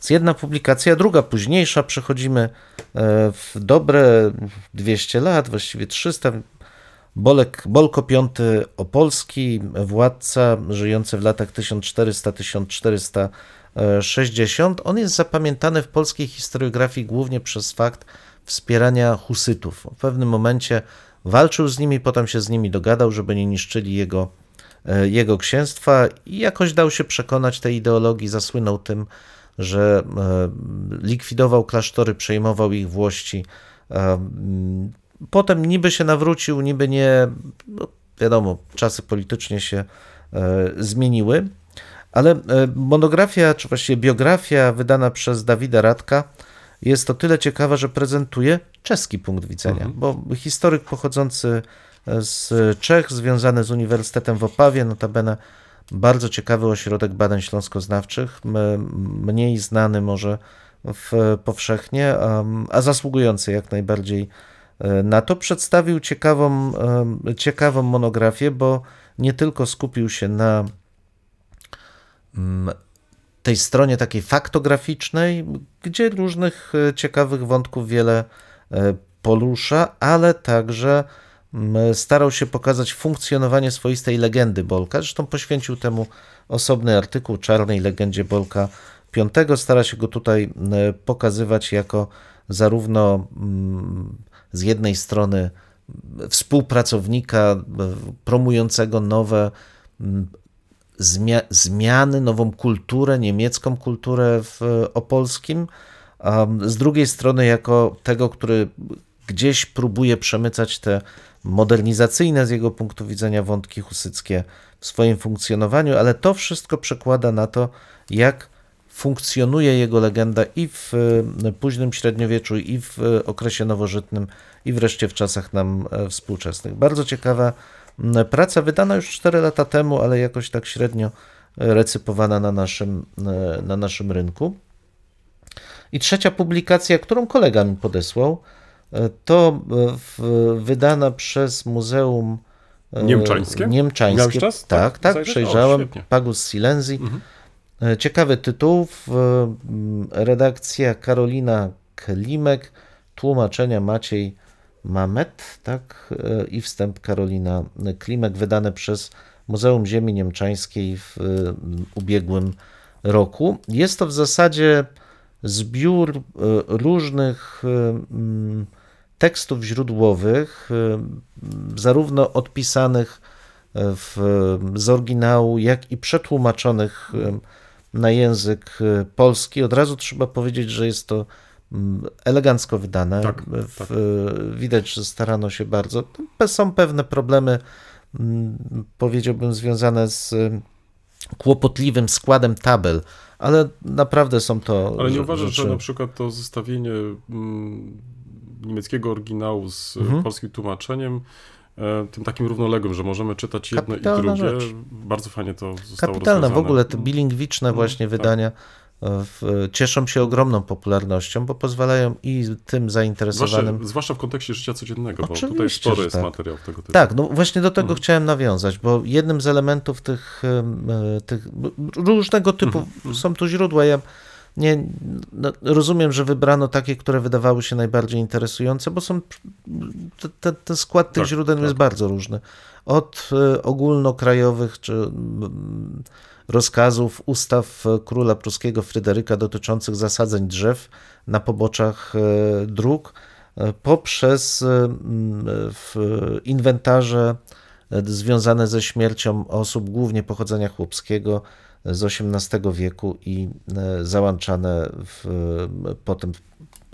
Z jedna publikacja, druga późniejsza, przechodzimy e, w dobre 200 lat, właściwie 300. Bolek, Bolko V Opolski, władca żyjący w latach 1400-1460. On jest zapamiętany w polskiej historiografii głównie przez fakt wspierania husytów. W pewnym momencie walczył z nimi, potem się z nimi dogadał, żeby nie niszczyli jego, e, jego księstwa i jakoś dał się przekonać tej ideologii, zasłynął tym, że e, likwidował klasztory, przejmował ich włości. E, mm, Potem niby się nawrócił, niby nie. No, wiadomo, czasy politycznie się e, zmieniły, ale monografia, czy właściwie biografia wydana przez Dawida Radka jest to tyle ciekawa, że prezentuje czeski punkt widzenia, bo historyk pochodzący z Czech, związany z Uniwersytetem w Opawie, notabene bardzo ciekawy ośrodek badań śląskoznawczych, mniej znany może w, powszechnie, a, zasługujący jak najbardziej e, na to. Przedstawił ciekawą, ciekawą monografię, bo nie tylko skupił się na mm, tej stronie takiej faktograficznej, gdzie różnych e, ciekawych wątków wiele e, porusza, ale także starał się pokazać funkcjonowanie swoistej legendy Bolka. Zresztą poświęcił temu osobny artykuł Czarnej Legendzie Bolka V. Stara się go tutaj pokazywać jako zarówno z jednej strony współpracownika e, promującego nowe zmia- zmiany, nową kulturę, niemiecką kulturę w opolskim, a z drugiej strony jako tego, który gdzieś próbuje przemycać te modernizacyjne z jego punktu widzenia wątki husyckie w swoim funkcjonowaniu, ale to wszystko przekłada na to, jak funkcjonuje jego legenda i w e, późnym średniowieczu, i w e, okresie nowożytnym, i wreszcie w czasach nam e, współczesnych. Bardzo ciekawa praca, wydana już 4 lata temu, ale jakoś tak średnio recypowana na naszym, na naszym rynku. I trzecia publikacja, którą kolega mi podesłał, to e, wydana przez Muzeum e, Niemczańskie? Niemczańskie. Miałeś czas? Tak, Tak, tak? O, przejrzałem. świetnie. Pagus Silenzi. E, Ciekawy tytuł. W, m, redakcja Karolina Klimek, tłumaczenia Maciej Mamet, tak, e, i wstęp Karolina Klimek, wydane przez Muzeum Ziemi Niemczańskiej w e, ubiegłym roku. Jest to w zasadzie zbiór e, różnych e, mm, tekstów źródłowych, e, zarówno odpisanych w, z oryginału, jak i przetłumaczonych e, na język polski. Od razu trzeba powiedzieć, że jest to mm, elegancko wydane. Tak, W- tak. Widać, że starano się bardzo. Są pewne problemy, mm, powiedziałbym, związane z kłopotliwym składem tabel, ale naprawdę są to. Ale nie uważasz, że na przykład to zestawienie mm, niemieckiego oryginału z Mhm. polskim tłumaczeniem, e, tym takim równoległym, że możemy czytać jedno Kapitalna i drugie, rzecz. bardzo fajnie to zostało Kapitalne, w rozwiązane. ogóle te bilingwiczne Mm, właśnie tak. wydania e, w, cieszą się ogromną popularnością, bo pozwalają i tym zainteresowanym. Zwłaszcza, zwłaszcza w kontekście życia codziennego, bo tutaj Oczywiście, że jest tak. materiał tego typu. Tak, no właśnie do tego Mhm. chciałem nawiązać, bo jednym z elementów tych, e, tych różnego typu Mhm, są tu źródła. Ja nie no, rozumiem, że wybrano takie, które wydawały się najbardziej interesujące, bo są te, te, ten skład tych Tak, źródeł tak. jest bardzo różny. Od e, ogólnokrajowych czy rozkazów, ustaw e, króla pruskiego Fryderyka dotyczących zasadzeń drzew na poboczach e, dróg, poprzez inwentarze związane ze śmiercią osób, głównie pochodzenia chłopskiego z XVIII wieku i e, załączane w, potem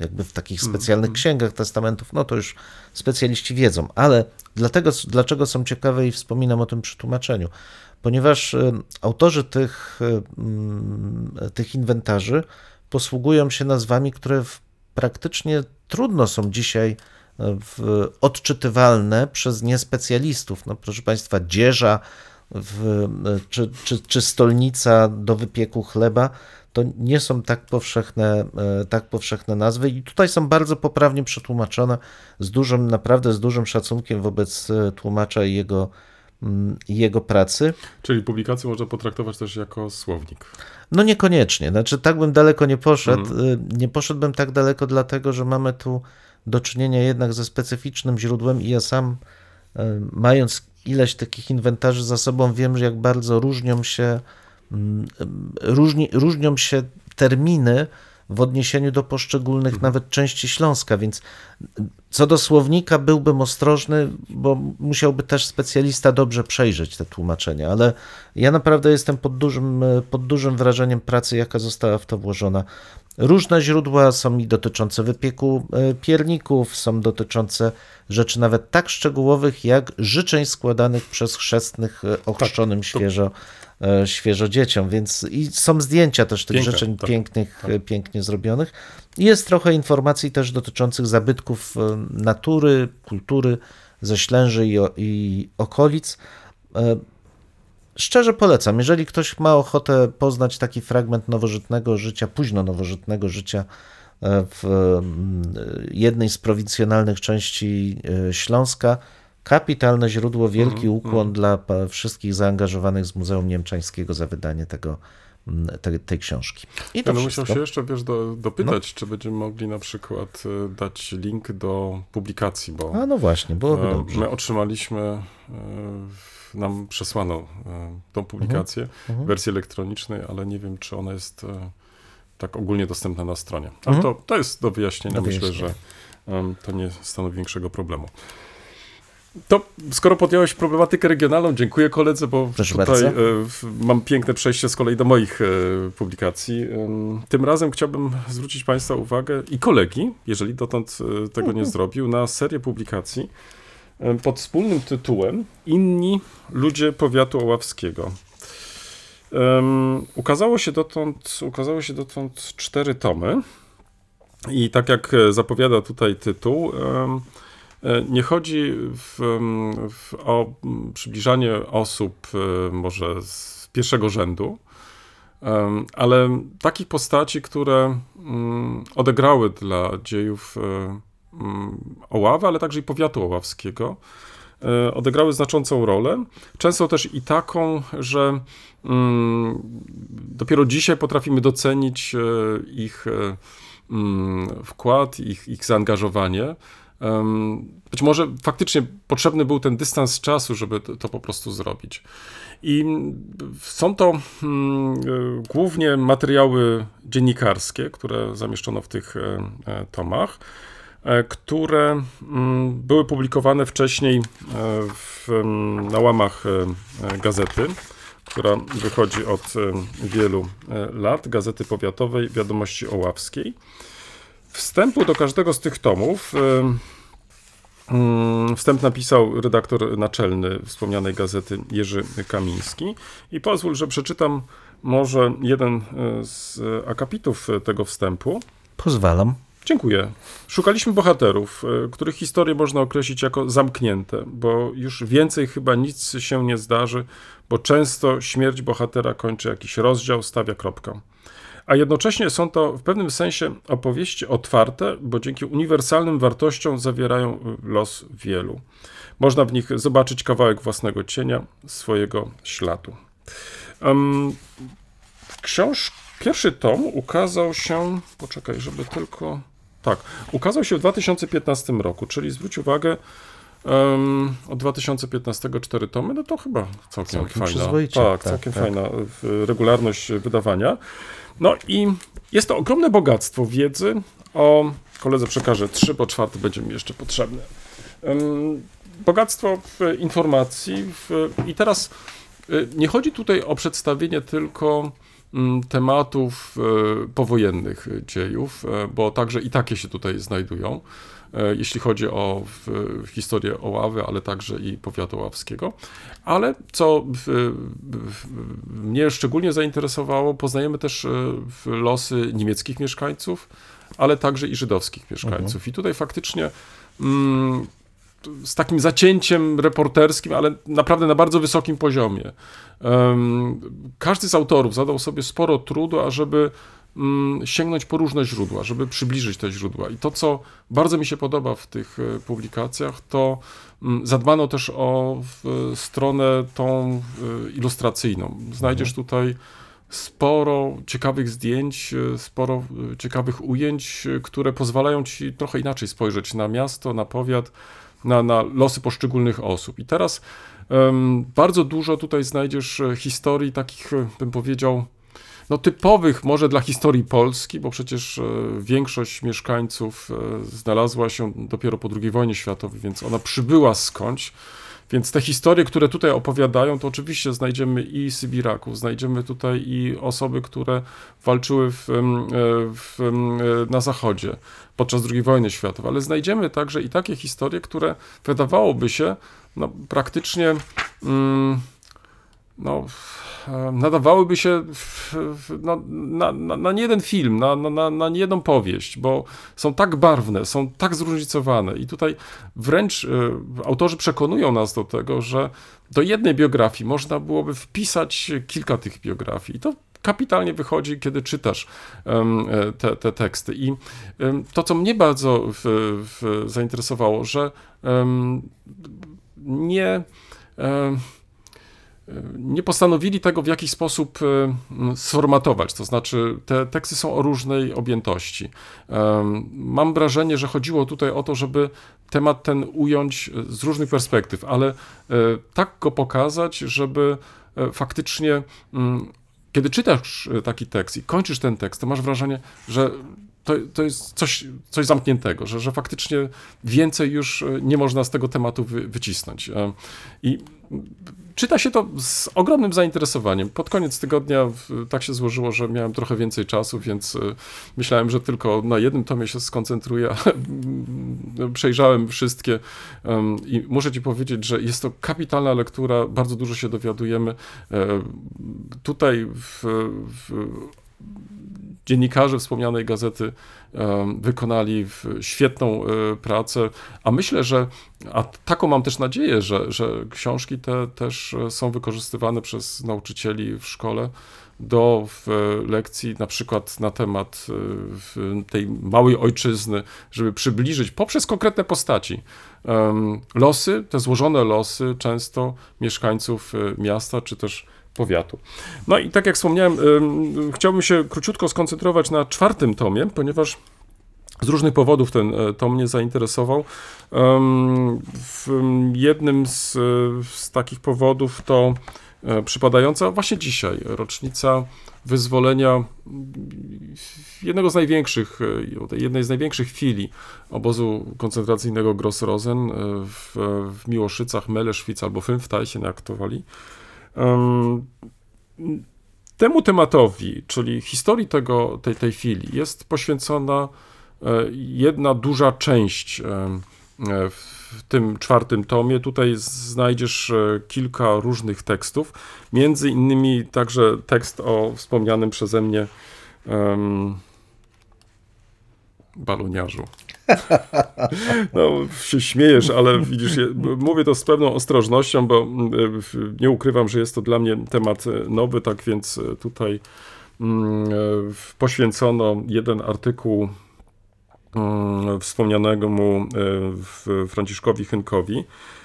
jakby w takich specjalnych księgach testamentów, no to już specjaliści wiedzą, ale dlatego, dlaczego są ciekawe i wspominam o tym przy tłumaczeniu, ponieważ y, autorzy tych, mm, tych inwentarzy posługują się nazwami, które praktycznie trudno są dzisiaj odczytywalne przez niespecjalistów. No, proszę Państwa, dzieża w, czy, czy, czy stolnica do wypieku chleba to nie są tak powszechne, e, tak powszechne nazwy i tutaj są bardzo poprawnie przetłumaczone z dużym, naprawdę z dużym szacunkiem wobec e, tłumacza i jego, mm, jego pracy. Czyli publikację można potraktować też jako słownik. No niekoniecznie, znaczy tak bym daleko nie poszedł. Y, Nie poszedłbym tak daleko, dlatego że mamy tu do czynienia jednak ze specyficznym źródłem i ja sam, mając ileś takich inwentarzy za sobą, wiem, że jak bardzo różnią się, mm, różni, różnią się terminy w odniesieniu do poszczególnych nawet części Śląska, więc co do słownika byłbym ostrożny, bo musiałby też specjalista dobrze przejrzeć te tłumaczenia, ale ja naprawdę jestem pod dużym, pod dużym wrażeniem pracy, jaka została w to włożona. Różne źródła są i dotyczące wypieku e, pierników, są dotyczące rzeczy nawet tak szczegółowych, jak życzeń składanych przez chrzestnych e, ochrzczonym świeżo, e, świeżo dzieciom, więc i są zdjęcia też tych Piękne, życzeń tak, pięknych, e, pięknie zrobionych. Jest trochę informacji też dotyczących zabytków e, natury, kultury ze Ślęży i, i okolic. E, Szczerze polecam, jeżeli ktoś ma ochotę poznać taki fragment nowożytnego życia, późno nowożytnego życia e, w jednej z prowincjonalnych części e, Śląska, kapitalne źródło, wielki ukłon dla wszystkich zaangażowanych z Muzeum Niemczańskiego za wydanie tego, mm, te, tej książki. I to Ja musiał się jeszcze, wiesz, do, dopytać, czy będziemy mogli na przykład e, dać link do publikacji, bo A no właśnie, byłoby e, dobrze. my otrzymaliśmy, e, nam przesłano tą publikację Mhm, w wersji elektronicznej, ale nie wiem, czy ona jest tak ogólnie dostępna na stronie. Ale Mhm. to, to jest do wyjaśnienia. Do Myślę, wyjaśnienia. że em, to nie stanowi większego problemu. To skoro podjąłeś problematykę regionalną, dziękuję koledze, bo Proszę tutaj bardzo. e, mam piękne przejście z kolei do moich e, publikacji. Tym razem chciałbym zwrócić Państwa uwagę i kolegi, jeżeli dotąd e, tego nie zrobił, na serię publikacji pod wspólnym tytułem Inni ludzie powiatu oławskiego. Ukazało, się dotąd, ukazało się dotąd cztery tomy i tak jak zapowiada tutaj tytuł, nie chodzi w, em, w, o mm, przybliżanie osób e, może z pierwszego rzędu, ale takich postaci, które mm, odegrały dla dziejów e, mm, Oławy, ale także i powiatu oławskiego, e, odegrały znaczącą rolę. Często też i taką, że mm, dopiero dzisiaj potrafimy docenić e, ich e, mm, wkład, ich, ich zaangażowanie. Być może faktycznie potrzebny był ten dystans czasu, żeby to, po prostu zrobić. I mm, są to mm, e, głównie materiały dziennikarskie, które zamieszczono w tych e, e, tomach, które mm, były publikowane wcześniej w, na łamach gazety, która wychodzi od wielu lat, Gazety Powiatowej Wiadomości Oławskiej. Wstępu do każdego z tych tomów Mm, Wstęp napisał redaktor naczelny wspomnianej gazety Jerzy Kamiński. I pozwól, że przeczytam może jeden e, z akapitów tego wstępu. Pozwalam. Dziękuję. Szukaliśmy bohaterów, e, których historię można określić jako zamknięte, bo już więcej chyba nic się nie zdarzy, bo często śmierć bohatera kończy jakiś rozdział, stawia kropkę. A jednocześnie są to w pewnym sensie opowieści otwarte, bo dzięki uniwersalnym wartościom zawierają los wielu. Można w nich zobaczyć kawałek własnego cienia, swojego śladu. Książ... Pierwszy tom ukazał się. Poczekaj, żeby tylko. Tak, ukazał się w 2015 roku, czyli zwróć uwagę, um, od 2015 cztery tomy, no to chyba całkiem, Całkiem fajna. Tak, tak, całkiem tak. fajna w- regularność wydawania. No i jest to ogromne bogactwo wiedzy o. Koledze przekażę trzy, bo czwarty będzie mi jeszcze potrzebny. Bogactwo w informacji. W, I teraz y, nie chodzi tutaj o przedstawienie tylko mm, tematów e, powojennych dziejów, e, bo także i takie się tutaj znajdują, jeśli chodzi o historię Oławy, ale także i powiatu oławskiego. Ale co w, mnie szczególnie zainteresowało, poznajemy też e, losy niemieckich mieszkańców, ale także i żydowskich mieszkańców. I tutaj faktycznie mm, z takim zacięciem reporterskim, ale naprawdę na bardzo wysokim poziomie. Em, Każdy z autorów zadał sobie sporo trudu, ażeby sięgnąć po różne źródła, żeby przybliżyć te źródła. I to, co bardzo mi się podoba w tych e, publikacjach, to mm, zadbano też o w, stronę tą e, ilustracyjną. Znajdziesz tutaj sporo ciekawych zdjęć, e, sporo e, ciekawych ujęć, e, które pozwalają ci trochę inaczej spojrzeć na miasto, na powiat, na, na losy poszczególnych osób. I teraz em, bardzo dużo tutaj znajdziesz e, historii takich, e, bym powiedział, no typowych może dla historii Polski, bo przecież e, większość mieszkańców e, znalazła się dopiero po II wojnie światowej, więc ona przybyła skądś. Więc te historie, które tutaj opowiadają, to oczywiście znajdziemy i Sybiraków, znajdziemy tutaj i osoby, które walczyły w, e, w, na Zachodzie podczas II wojny światowej, ale znajdziemy także i takie historie, które wydawałoby się no, praktycznie mm, no, nadawałyby się na, na, na nie jeden film, na, na, na, na jedną powieść, bo są tak barwne, są tak zróżnicowane i tutaj wręcz e, autorzy przekonują nas do tego, że do jednej biografii można byłoby wpisać kilka tych biografii i to kapitalnie wychodzi, kiedy czytasz e, te, te teksty. I to, co mnie bardzo w, w, zainteresowało, że nie nie postanowili tego w jakiś sposób e, sformatować, to znaczy te teksty są o różnej objętości. Em, Mam wrażenie, że chodziło tutaj o to, żeby temat ten ująć z różnych perspektyw, ale e, tak go pokazać, żeby e, faktycznie kiedy czytasz e, taki tekst i kończysz ten tekst, to masz wrażenie, że to, to jest coś, coś zamkniętego, że, że faktycznie więcej już e, nie można z tego tematu wy, wycisnąć. E, I czyta się to z ogromnym zainteresowaniem. Pod koniec tygodnia tak się złożyło, że miałem trochę więcej czasu, więc e, myślałem, że tylko na jednym tomie się skoncentruję, ale mm, przejrzałem wszystkie i muszę ci powiedzieć, że jest to kapitalna lektura, bardzo dużo się dowiadujemy. Tutaj w, w, dziennikarze wspomnianej gazety wykonali świetną e, pracę, a myślę, że, a taką mam też nadzieję, że, że książki te też e, są wykorzystywane przez nauczycieli w szkole do w, lekcji na przykład na temat e, tej małej ojczyzny, żeby przybliżyć poprzez konkretne postaci. Losy, te złożone losy często mieszkańców e, miasta czy też powiatu. No i tak jak wspomniałem, ym, chciałbym się króciutko skoncentrować na czwartym tomie, ponieważ z różnych powodów ten e, tom mnie zainteresował. W jednym z, e, z takich powodów to e, przypadająca właśnie dzisiaj rocznica wyzwolenia jednego z największych, jednej z największych chwili obozu koncentracyjnego Grossrosen e, w, w Miłoszycach, Meleszwic albo Fünfteilchen, jak to woli. Em, Temu tematowi, czyli historii tego, tej, tej chwili, jest poświęcona e, jedna duża część e, w tym czwartym tomie. Tutaj znajdziesz e, kilka różnych tekstów, między innymi także tekst o wspomnianym przeze mnie em, baloniarzu. No, się śmiejesz, ale widzisz, mówię to z pewną ostrożnością, bo mm, nie ukrywam, że jest to dla mnie temat e, nowy, tak więc e, tutaj mm, e, poświęcono jeden artykuł mm, wspomnianemu e, w- Franciszkowi Chynkowi.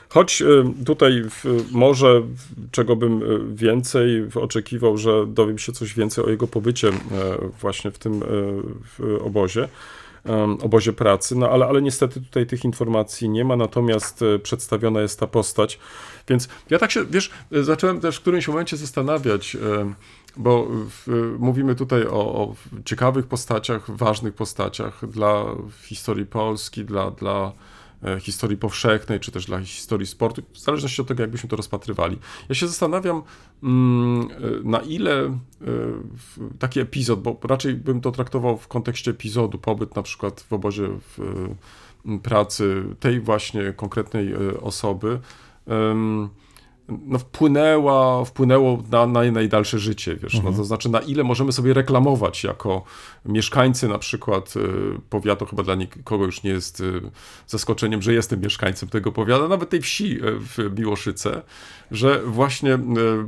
Choć tutaj może czego bym więcej oczekiwał, że dowiem się coś więcej o jego pobycie właśnie w tym obozie obozie pracy, no ale, ale niestety tutaj tych informacji nie ma, natomiast e, przedstawiona jest ta postać. Więc ja tak się, wiesz, e, zacząłem też w którymś momencie zastanawiać, e, bo w, mówimy tutaj o, o ciekawych postaciach, ważnych postaciach dla historii Polski, dla, dla historii powszechnej, czy też dla historii sportu, w zależności od tego, jakbyśmy to rozpatrywali. Ja się zastanawiam, mm, e, na ile e, taki epizod, bo raczej bym to traktował w kontekście epizodu, pobyt na przykład w obozie w, e, pracy tej właśnie konkretnej e, osoby, no wpłynęła, wpłynęło na, na najdalsze życie, wiesz, no to znaczy na ile możemy sobie reklamować jako mieszkańcy na przykład y, powiatu, chyba dla nikogo już nie jest y, zaskoczeniem, że jestem mieszkańcem tego powiatu, nawet tej wsi y, w Miłoszyce, że właśnie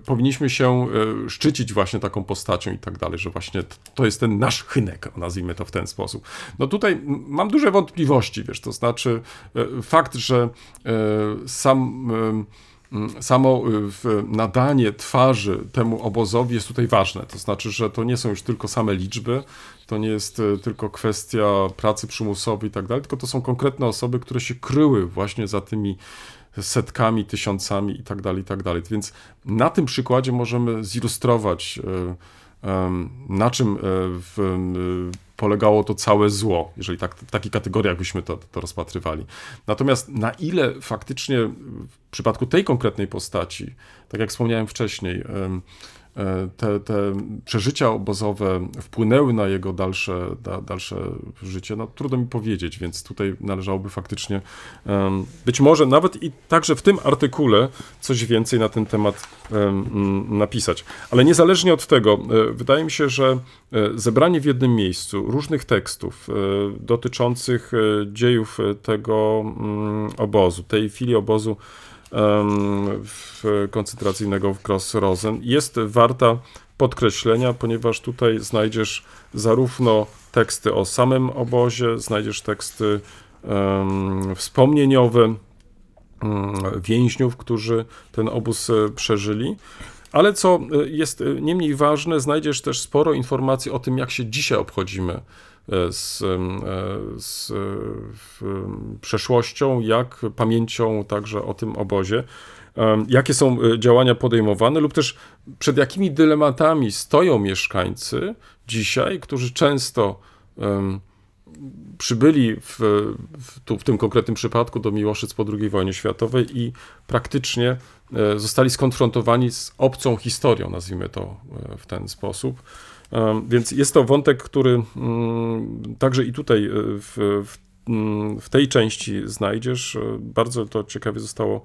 powinniśmy się szczycić właśnie taką postacią i tak dalej, że właśnie to jest ten nasz chynek, nazwijmy to w ten sposób. No tutaj mam duże wątpliwości, wiesz, to znaczy fakt, że sam Samo y, nadanie twarzy temu obozowi jest tutaj ważne. To znaczy, że to nie są już tylko same liczby, to nie jest y, tylko kwestia pracy przymusowej i tak dalej, tylko to są konkretne osoby, które się kryły właśnie za tymi setkami, tysiącami i tak dalej, i tak dalej. Więc na tym przykładzie możemy zilustrować, y, na czym y, polegało to całe zło, jeżeli tak, w takich kategoriach byśmy to, to rozpatrywali. Natomiast na ile faktycznie w przypadku tej konkretnej postaci, tak jak wspomniałem wcześniej, e, te, te przeżycia obozowe wpłynęły na jego dalsze, da, dalsze życie, no trudno mi powiedzieć, więc tutaj należałoby faktycznie em, być może nawet i także w tym artykule coś więcej na ten temat em, mm, napisać. Ale niezależnie od tego, e, wydaje mi się, że e, zebranie w jednym miejscu różnych tekstów e, dotyczących e, dziejów e, tego mm, obozu, tej chwili obozu koncentracyjnego w Gross-Rosen jest warta podkreślenia, ponieważ tutaj znajdziesz zarówno teksty o samym obozie, znajdziesz teksty em, wspomnieniowe mm, więźniów, którzy ten obóz e, przeżyli. Ale co e, jest e, nie mniej ważne, znajdziesz też sporo informacji o tym, jak się dzisiaj obchodzimy z, e, z e, w, em, przeszłością, jak pamięcią także o tym obozie. Jakie są e, działania podejmowane, lub też przed jakimi dylematami stoją mieszkańcy dzisiaj, którzy często przybyli w, w, tu, w tym konkretnym przypadku do Miłoszyc po II wojnie światowej i praktycznie e, zostali skonfrontowani z obcą historią, nazwijmy to e, w ten sposób. Więc jest to wątek, który mm, także i tutaj e, w, w, mm, w tej części znajdziesz. E, Bardzo to ciekawie zostało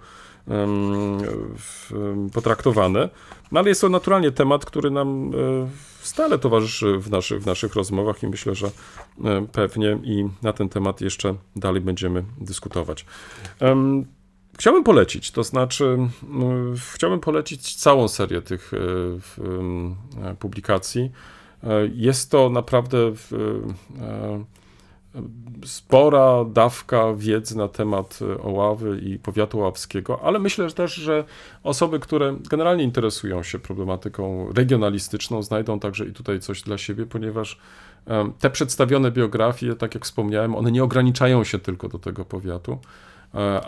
potraktowane. No ale jest to naturalnie temat, który nam e, stale towarzyszy w naszych, w naszych rozmowach i myślę, że pewnie i na ten temat jeszcze dalej będziemy dyskutować. Chciałbym polecić, to znaczy chciałbym polecić całą serię tych publikacji. E, Jest to naprawdę w, e, spora dawka wiedzy na temat e, Oławy i powiatu ławskiego, ale myślę też, że osoby, które generalnie interesują się problematyką regionalistyczną, znajdą także i tutaj coś dla siebie, ponieważ te przedstawione biografie, tak jak wspomniałem, one nie ograniczają się tylko do tego powiatu, e,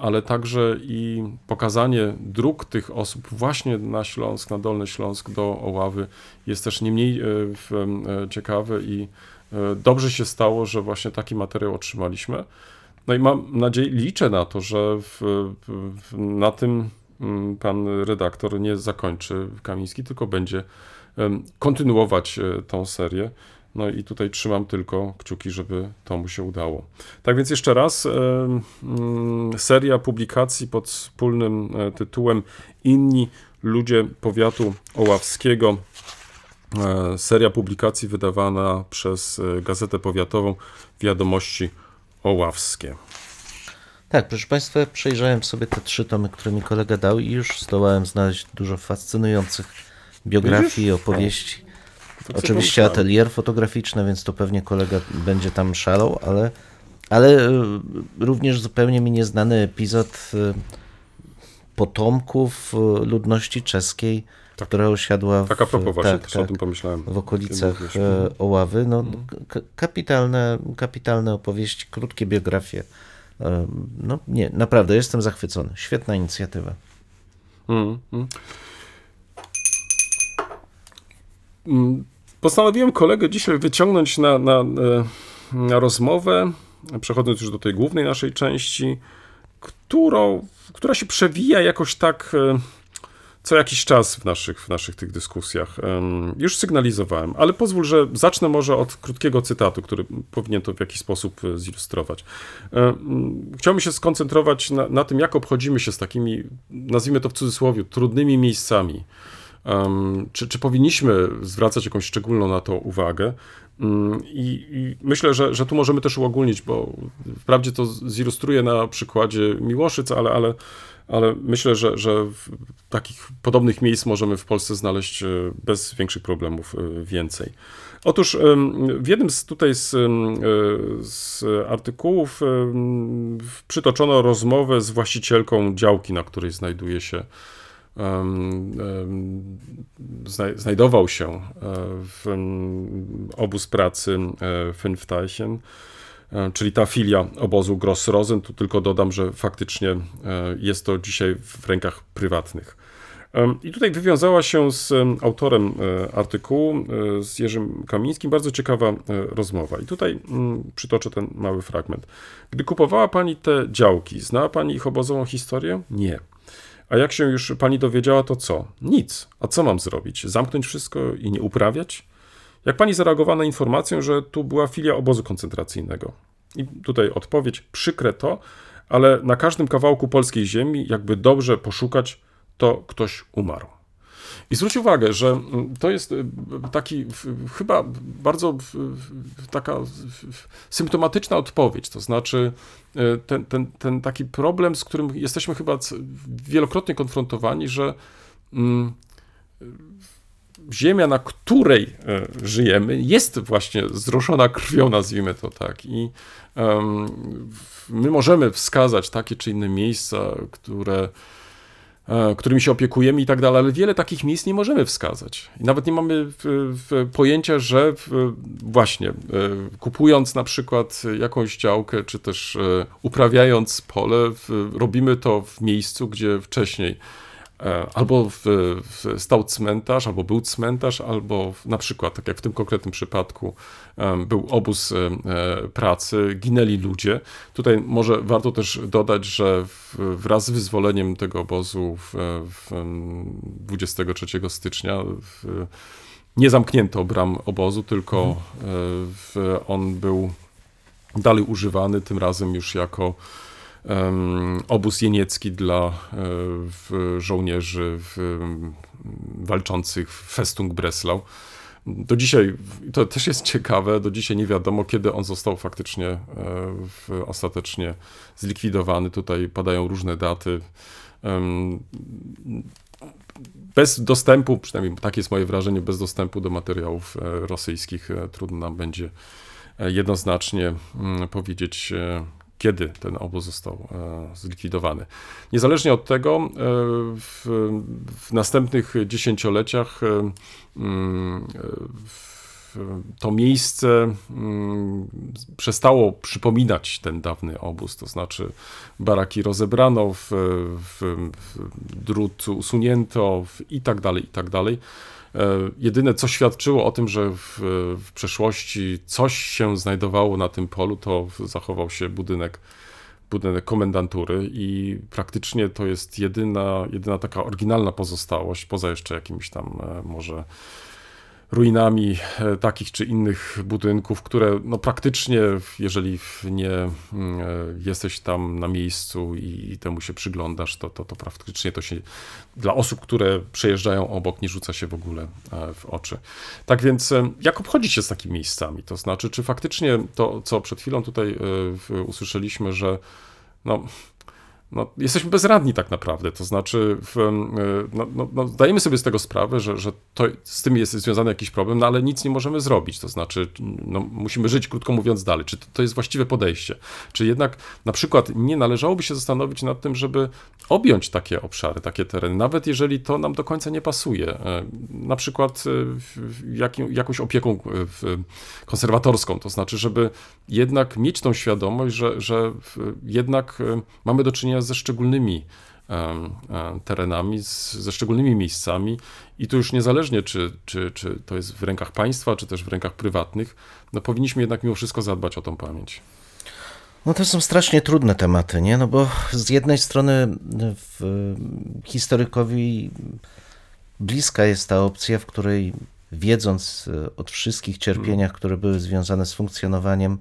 ale także i pokazanie dróg tych osób właśnie na Śląsk, na Dolny Śląsk do Oławy jest też nie mniej e, e, ciekawe i e, dobrze się stało, że właśnie taki materiał otrzymaliśmy. No i mam nadzieję, liczę na to, że w, w, na tym mm, pan redaktor nie zakończy Kamiński, tylko będzie kontynuować e, tą serię. No i tutaj trzymam tylko kciuki, żeby to mu się udało. Tak więc jeszcze raz, mm, seria publikacji pod wspólnym e, tytułem Inni ludzie powiatu oławskiego. E, Seria publikacji wydawana przez e, Gazetę Powiatową Wiadomości Oławskie. Tak, proszę Państwa, przejrzałem sobie te trzy tomy, które mi kolega dał i już zdołałem znaleźć dużo fascynujących biografii i opowieści. Oczywiście atelier fotograficzny, więc to pewnie kolega będzie tam szalał, ale, ale e, również zupełnie mi nieznany epizod e, potomków e, ludności czeskiej, która osiadła w, Tak a propos właśnie, tak, też o tak, tym pomyślałem. w okolicach Oławy. No, k- kapitalne, kapitalne opowieści, krótkie biografie. No nie, naprawdę jestem zachwycony. Świetna inicjatywa. Mm, mm. Mm, Postanowiłem kolegę dzisiaj wyciągnąć na, na, e, na rozmowę, przechodząc już do tej głównej naszej części, którą, która się przewija jakoś tak e, co jakiś czas w naszych, w naszych tych dyskusjach. Już sygnalizowałem, ale pozwól, że zacznę może od krótkiego cytatu, który powinien to w jakiś sposób e, zilustrować. Chciałbym się skoncentrować na, na tym, jak obchodzimy się z takimi, nazwijmy to w cudzysłowie, trudnymi miejscami. Czy, czy powinniśmy zwracać jakąś szczególną na to uwagę? Mm, I, I myślę, że, że tu możemy też uogólnić, bo wprawdzie to zilustruję na przykładzie Miłoszyc, ale, ale, ale myślę, że, że takich podobnych miejsc możemy w Polsce znaleźć e, bez większych problemów e, więcej. Otóż w jednym z tutaj z, e, z artykułów przytoczono rozmowę z właścicielką działki, na której znajduje się znajdował się e, w obóz pracy e, Fünfteichen, e, czyli ta filia obozu Grossrosen. Tu tylko dodam, że faktycznie jest to dzisiaj w rękach prywatnych. I tutaj wywiązała się z em, autorem artykułu, z Jerzym Kamińskim, bardzo ciekawa rozmowa. I tutaj mm, przytoczę ten mały fragment. Gdy kupowała pani te działki, znała pani ich obozową historię? Nie. A jak się już pani dowiedziała, to co? Nic. A co mam zrobić? Zamknąć wszystko i nie uprawiać? Jak pani zareagowała na informację, że tu była filia obozu koncentracyjnego? I tutaj odpowiedź: przykre to, ale na każdym kawałku polskiej ziemi, jakby dobrze poszukać, to ktoś umarł. I zwróć uwagę, że mm, to jest y, taki chyba bardzo taka symptomatyczna odpowiedź. To znaczy, y, ten, ten, ten taki problem, z którym jesteśmy chyba wielokrotnie konfrontowani, że mm, ziemia, na której żyjemy, jest właśnie zroszona krwią, nazwijmy to tak. I my możemy wskazać takie czy inne miejsca, które którymi się opiekujemy i tak dalej, ale wiele takich miejsc nie możemy wskazać. I nawet nie mamy pojęcia, że właśnie e, kupując na przykład jakąś działkę, czy też e, uprawiając pole, robimy to w miejscu, gdzie wcześniej e, albo w, w stał cmentarz, albo był cmentarz, albo na przykład, tak jak w tym konkretnym przypadku, był obóz e, e, pracy, ginęli ludzie. Tutaj może warto też dodać, że wraz z wyzwoleniem tego obozu w, w em, 23 stycznia w, nie zamknięto bram obozu, tylko e, w, on był dalej używany, tym razem już jako obóz jeniecki dla e, żołnierzy walczących w Festung Breslau. Do dzisiaj, to też jest ciekawe, do dzisiaj nie wiadomo, kiedy on został faktycznie e, ostatecznie zlikwidowany. Tutaj padają różne daty. Bez dostępu, przynajmniej takie jest moje wrażenie, bez dostępu do materiałów e, rosyjskich trudno nam będzie jednoznacznie mm, powiedzieć, kiedy ten obóz został e, zlikwidowany. Niezależnie od tego, e, w, w następnych dziesięcioleciach e, to miejsce przestało przypominać ten dawny obóz, to znaczy baraki rozebrano, w, w, w drut usunięto i tak dalej, i tak dalej. E, Jedyne, co świadczyło o tym, że w, w przeszłości coś się znajdowało na tym polu, to zachował się budynek, budynek komendantury i praktycznie to jest jedyna, jedyna taka oryginalna pozostałość, poza jeszcze jakimiś tam e, może ruinami e, takich czy innych budynków, które no praktycznie, jeżeli nie mm, e, jesteś tam na miejscu i temu się przyglądasz, to, to, to praktycznie to się dla osób, które przejeżdżają obok, nie rzuca się w ogóle e, w oczy. Tak więc jak obchodzić się z takimi miejscami? To znaczy, czy faktycznie to, co przed chwilą tutaj usłyszeliśmy, że no, no, jesteśmy bezradni tak naprawdę. To znaczy, w, em, no, no, no, zdajemy sobie z tego sprawę, że, że to, z tym jest związany jakiś problem, no ale nic nie możemy zrobić. To znaczy, no, musimy żyć, krótko mówiąc, dalej. Czy to, to jest właściwe podejście? Czy jednak na przykład nie należałoby się zastanowić nad tym, żeby objąć takie obszary, takie tereny, nawet jeżeli to nam do końca nie pasuje. E, Na przykład e, jakim, jakąś opieką e, konserwatorską, to znaczy, żeby jednak mieć tą świadomość, że, że jednak e, mamy do czynienia ze szczególnymi e, terenami, z, ze szczególnymi miejscami i tu już niezależnie, czy, czy, czy to jest w rękach państwa, czy też w rękach prywatnych, no powinniśmy jednak mimo wszystko zadbać o tą pamięć. No to są strasznie trudne tematy, nie? No bo z jednej strony w, historykowi bliska jest ta opcja, w której wiedząc e, od wszystkich cierpieniach, które były związane z funkcjonowaniem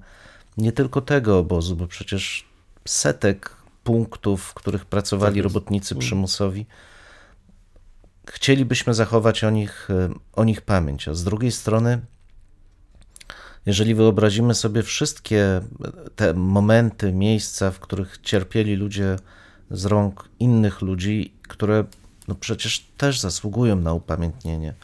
nie tylko tego obozu, bo przecież setek punktów, w których pracowali Tak robotnicy przymusowi, chcielibyśmy zachować o nich, e, o nich pamięć. A z drugiej strony, jeżeli wyobrazimy sobie wszystkie te momenty, miejsca, w których cierpieli ludzie z rąk innych ludzi, które no przecież też zasługują na upamiętnienie,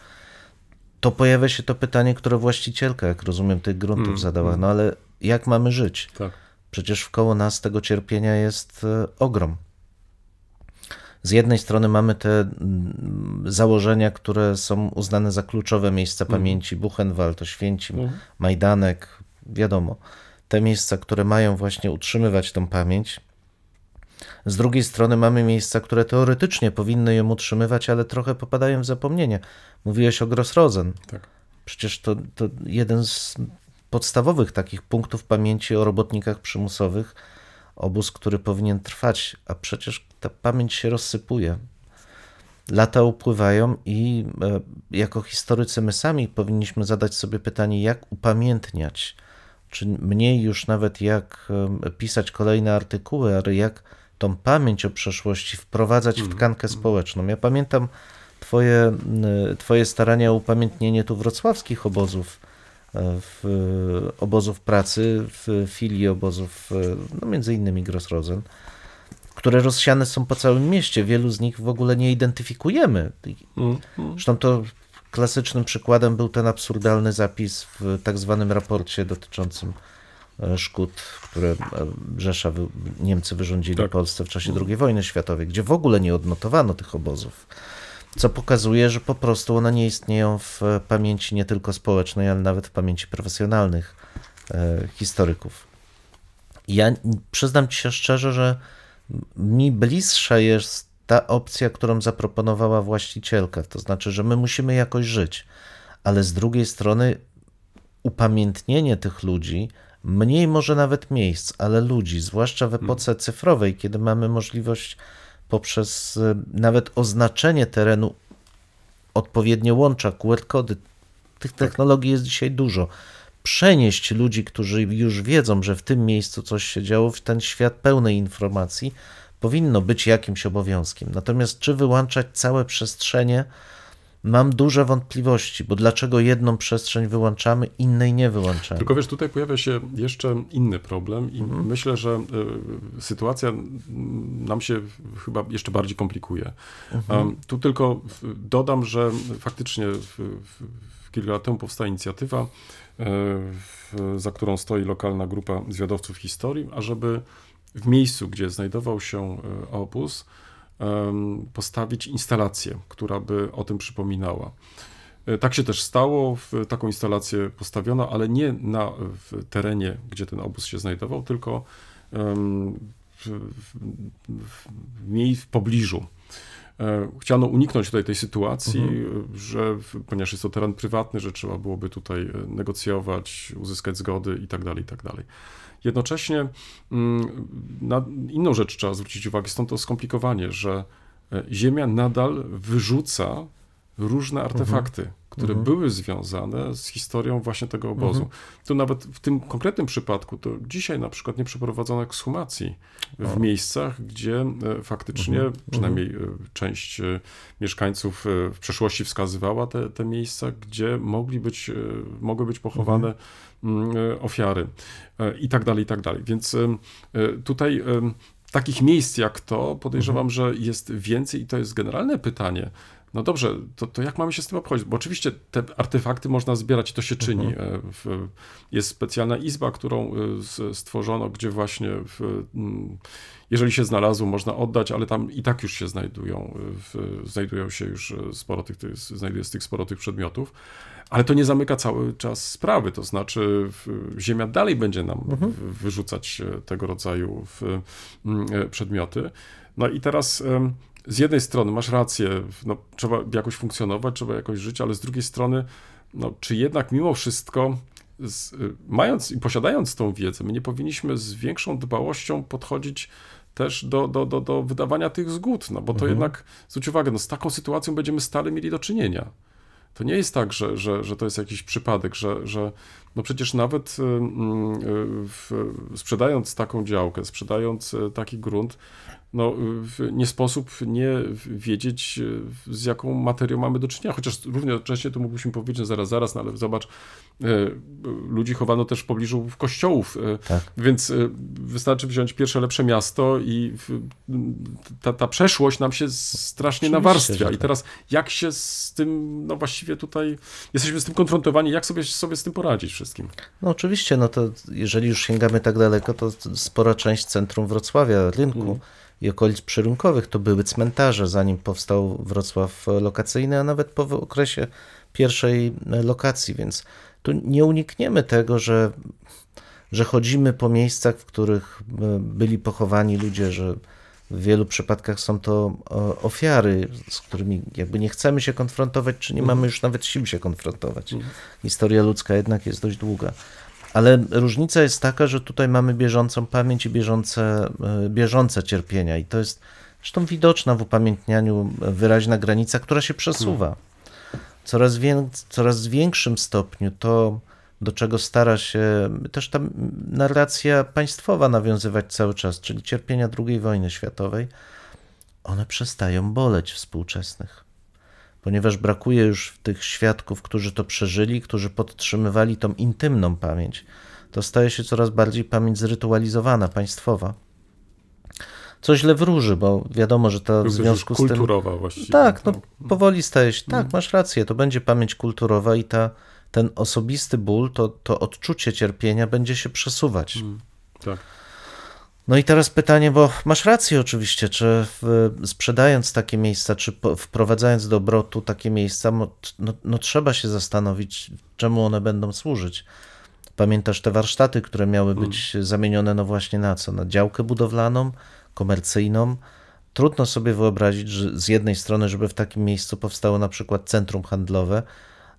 to pojawia się to pytanie, które właścicielka, jak rozumiem, tych gruntów Mm, zadała. No ale jak mamy żyć? Tak. Przecież wkoło nas tego cierpienia jest e, ogrom. Z jednej strony mamy te mm, założenia, które są uznane za kluczowe miejsca pamięci, Buchenwald, Oświęcim, Mhm. Majdanek, wiadomo, te miejsca, które mają właśnie utrzymywać tą pamięć. Z drugiej strony mamy miejsca, które teoretycznie powinny ją utrzymywać, ale trochę popadają w zapomnienie. Mówiłeś o Grossrosen. Tak. Przecież to, to jeden z podstawowych takich punktów pamięci o robotnikach przymusowych, obóz, który powinien trwać, a przecież ta pamięć się rozsypuje. Lata upływają i e, jako historycy my sami powinniśmy zadać sobie pytanie, jak upamiętniać, czy mniej już nawet jak e, pisać kolejne artykuły, ale jak tą pamięć o przeszłości wprowadzać w tkankę społeczną. Ja pamiętam twoje, twoje starania o upamiętnienie tu wrocławskich obozów, w, obozów pracy, w filii obozów, e, no między innymi Grossrosen, które rozsiane są po całym mieście. Wielu z nich w ogóle nie identyfikujemy. Mm. Zresztą to klasycznym przykładem był ten absurdalny zapis w tak zwanym raporcie dotyczącym e, szkód, które e, Rzesza, Niemcy wyrządzili Tak. Polsce w czasie II wojny światowej, gdzie w ogóle nie odnotowano tych obozów. Co pokazuje, że po prostu one nie istnieją w e, pamięci nie tylko społecznej, ale nawet w pamięci profesjonalnych e, historyków. Ja przyznam ci się szczerze, że mi bliższa jest ta opcja, którą zaproponowała właścicielka. To znaczy, że my musimy jakoś żyć, ale z drugiej strony upamiętnienie tych ludzi, mniej może nawet miejsc, ale ludzi, zwłaszcza w epoce cyfrowej, kiedy mamy możliwość poprzez e, nawet oznaczenie terenu, odpowiednie łącza, QR-kody, tych technologii jest dzisiaj dużo. Przenieść ludzi, którzy już wiedzą, że w tym miejscu coś się działo, w ten świat pełnej informacji, powinno być jakimś obowiązkiem. Natomiast czy wyłączać całe przestrzenie, mam duże wątpliwości, bo dlaczego jedną przestrzeń wyłączamy, innej nie wyłączamy? Tylko wiesz, tutaj pojawia się jeszcze inny problem i Mhm. myślę, że y, sytuacja nam się chyba jeszcze bardziej komplikuje. Mhm. Um, tu tylko dodam, że faktycznie kilka lat temu powstała inicjatywa, w, za którą stoi lokalna grupa zwiadowców historii, ażeby w miejscu, gdzie znajdował się obóz, em, postawić instalację, która by o tym przypominała. E, Tak się też stało, taką instalację postawiono, ale nie na w terenie, gdzie ten obóz się znajdował, tylko w, w, w, w pobliżu. E, Chciano uniknąć tutaj tej sytuacji, e, że ponieważ jest to teren prywatny, że trzeba byłoby tutaj e, negocjować, uzyskać zgody i tak dalej, i tak dalej. Jednocześnie mm, na inną rzecz trzeba zwrócić uwagę, stąd to skomplikowanie, że e, Ziemia nadal wyrzuca różne artefakty, które były związane z historią właśnie tego obozu. Tu nawet w tym konkretnym przypadku, to dzisiaj na przykład nie przeprowadzono ekshumacji w miejscach, gdzie e, faktycznie przynajmniej e, część e, mieszkańców w przeszłości wskazywała te, te miejsca, gdzie mogli być, mogły być pochowane ofiary i tak dalej, i tak dalej. Więc tutaj takich miejsc jak to podejrzewam, że jest więcej i to jest generalne pytanie. No dobrze, to, to jak mamy się z tym obchodzić? Bo oczywiście te artefakty można zbierać i to się czyni. E, jest specjalna izba, którą e, stworzono, gdzie właśnie w, jeżeli się znalazło, można oddać, ale tam i tak już się znajdują, e, w, znajdują się już sporo tych, tych, znajduje się tych sporo tych przedmiotów. Ale to nie zamyka cały czas sprawy, to znaczy Ziemia dalej będzie nam w, wyrzucać tego rodzaju przedmioty. No i teraz z jednej strony masz rację, no, trzeba jakoś funkcjonować, trzeba jakoś żyć, ale z drugiej strony, no, czy jednak mimo wszystko z, y, mając i posiadając tą wiedzę, my nie powinniśmy z większą dbałością podchodzić też do, do, do, do wydawania tych zgód, no bo to jednak, zwróć uwagę, no z taką sytuacją będziemy stale mieli do czynienia. To nie jest tak, że, że, że to jest jakiś przypadek, że, że no przecież nawet y, y, w, sprzedając taką działkę, sprzedając taki grunt, no nie sposób nie wiedzieć, z jaką materią mamy do czynienia. Chociaż równocześnie to mógłbyśmy powiedzieć, że zaraz, zaraz, no ale zobacz, y, ludzi chowano też w pobliżu kościołów, y, Tak. więc y, wystarczy wziąć pierwsze lepsze miasto i ta, ta przeszłość nam się strasznie Oczywiście, nawarstwia. I tak. teraz jak się z tym, no właściwie tutaj jesteśmy z tym konfrontowani, jak sobie, sobie z tym poradzić wszystkim? No oczywiście, no to jeżeli już sięgamy tak daleko, to spora część centrum Wrocławia, rynku i okolic przyrynkowych to były cmentarze, zanim powstał Wrocław lokacyjny, a nawet po okresie pierwszej lokacji, więc tu nie unikniemy tego, że, że chodzimy po miejscach, w których e, byli pochowani ludzie, że w wielu przypadkach są to e, ofiary, z którymi jakby nie chcemy się konfrontować, czy nie mamy już nawet sił się konfrontować. Historia ludzka jednak jest dość długa. Ale różnica jest taka, że tutaj mamy bieżącą pamięć i bieżące, e, bieżące cierpienia. I to jest zresztą widoczna w upamiętnianiu wyraźna granica, która się przesuwa. Coraz, wię, coraz większym stopniu to, do czego stara się też ta narracja państwowa nawiązywać cały czas, czyli cierpienia II wojny światowej, one przestają boleć współczesnych ponieważ brakuje już tych świadków, którzy to przeżyli, którzy podtrzymywali tą intymną pamięć. To staje się coraz bardziej pamięć zrytualizowana, państwowa. Co źle wróży, bo wiadomo, że to w związku z tym. kulturowa właściwie. Tak, no powoli staje się. Tak, masz rację, to będzie pamięć kulturowa i ta, ten osobisty ból, to, to odczucie cierpienia będzie się przesuwać. tak. No i teraz pytanie, bo masz rację oczywiście, czy w, sprzedając takie miejsca, czy po, wprowadzając do obrotu takie miejsca, no, no trzeba się zastanowić, czemu one będą służyć. Pamiętasz te warsztaty, które miały być zamienione no właśnie na co? Na działkę budowlaną, komercyjną. Trudno sobie wyobrazić, że z jednej strony, żeby w takim miejscu powstało na przykład centrum handlowe,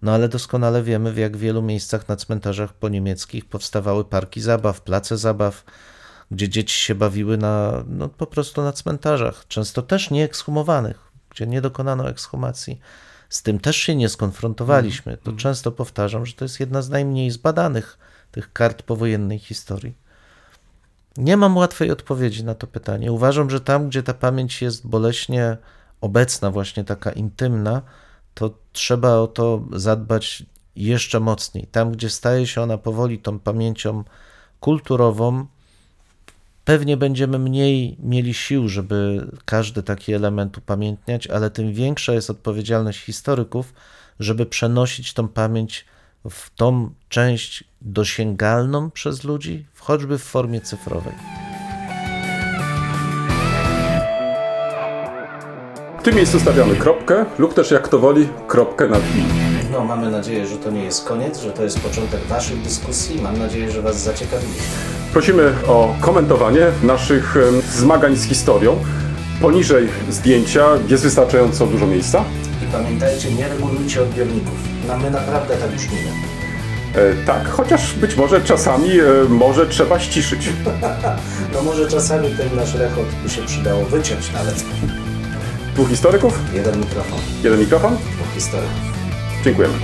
no ale doskonale wiemy, w jak wielu miejscach na cmentarzach poniemieckich powstawały parki zabaw, place zabaw, gdzie dzieci się bawiły na, no, po prostu na cmentarzach, często też nieekshumowanych, gdzie nie dokonano ekshumacji. Z tym też się nie skonfrontowaliśmy. To często powtarzam, że to jest jedna z najmniej zbadanych tych kart powojennej historii. Nie mam łatwej odpowiedzi na to pytanie. Uważam, że tam, gdzie ta pamięć jest boleśnie obecna, właśnie taka intymna, to trzeba o to zadbać jeszcze mocniej. Tam, gdzie staje się ona powoli tą pamięcią kulturową, pewnie będziemy mniej mieli sił, żeby każdy taki element upamiętniać, ale tym większa jest odpowiedzialność historyków, żeby przenosić tą pamięć w tą część dosięgalną przez ludzi, choćby w formie cyfrowej. W tym miejscu stawiamy kropkę lub też jak to woli, kropkę nad i. No, mamy nadzieję, że to nie jest koniec, że to jest początek Waszych dyskusji. Mam nadzieję, że Was zaciekawiliśmy. Prosimy o komentowanie naszych zmagań z historią. Poniżej zdjęcia jest wystarczająco dużo miejsca. I pamiętajcie, nie regulujcie odbiorników. No, my naprawdę tak brzmimy. E, tak, chociaż być może czasami e, może trzeba ściszyć. No może czasami ten nasz rechot by się przydało wyciąć nawet. Dwóch historyków, Jeden mikrofon, jeden mikrofon. dwóch historyków. Dziękujemy.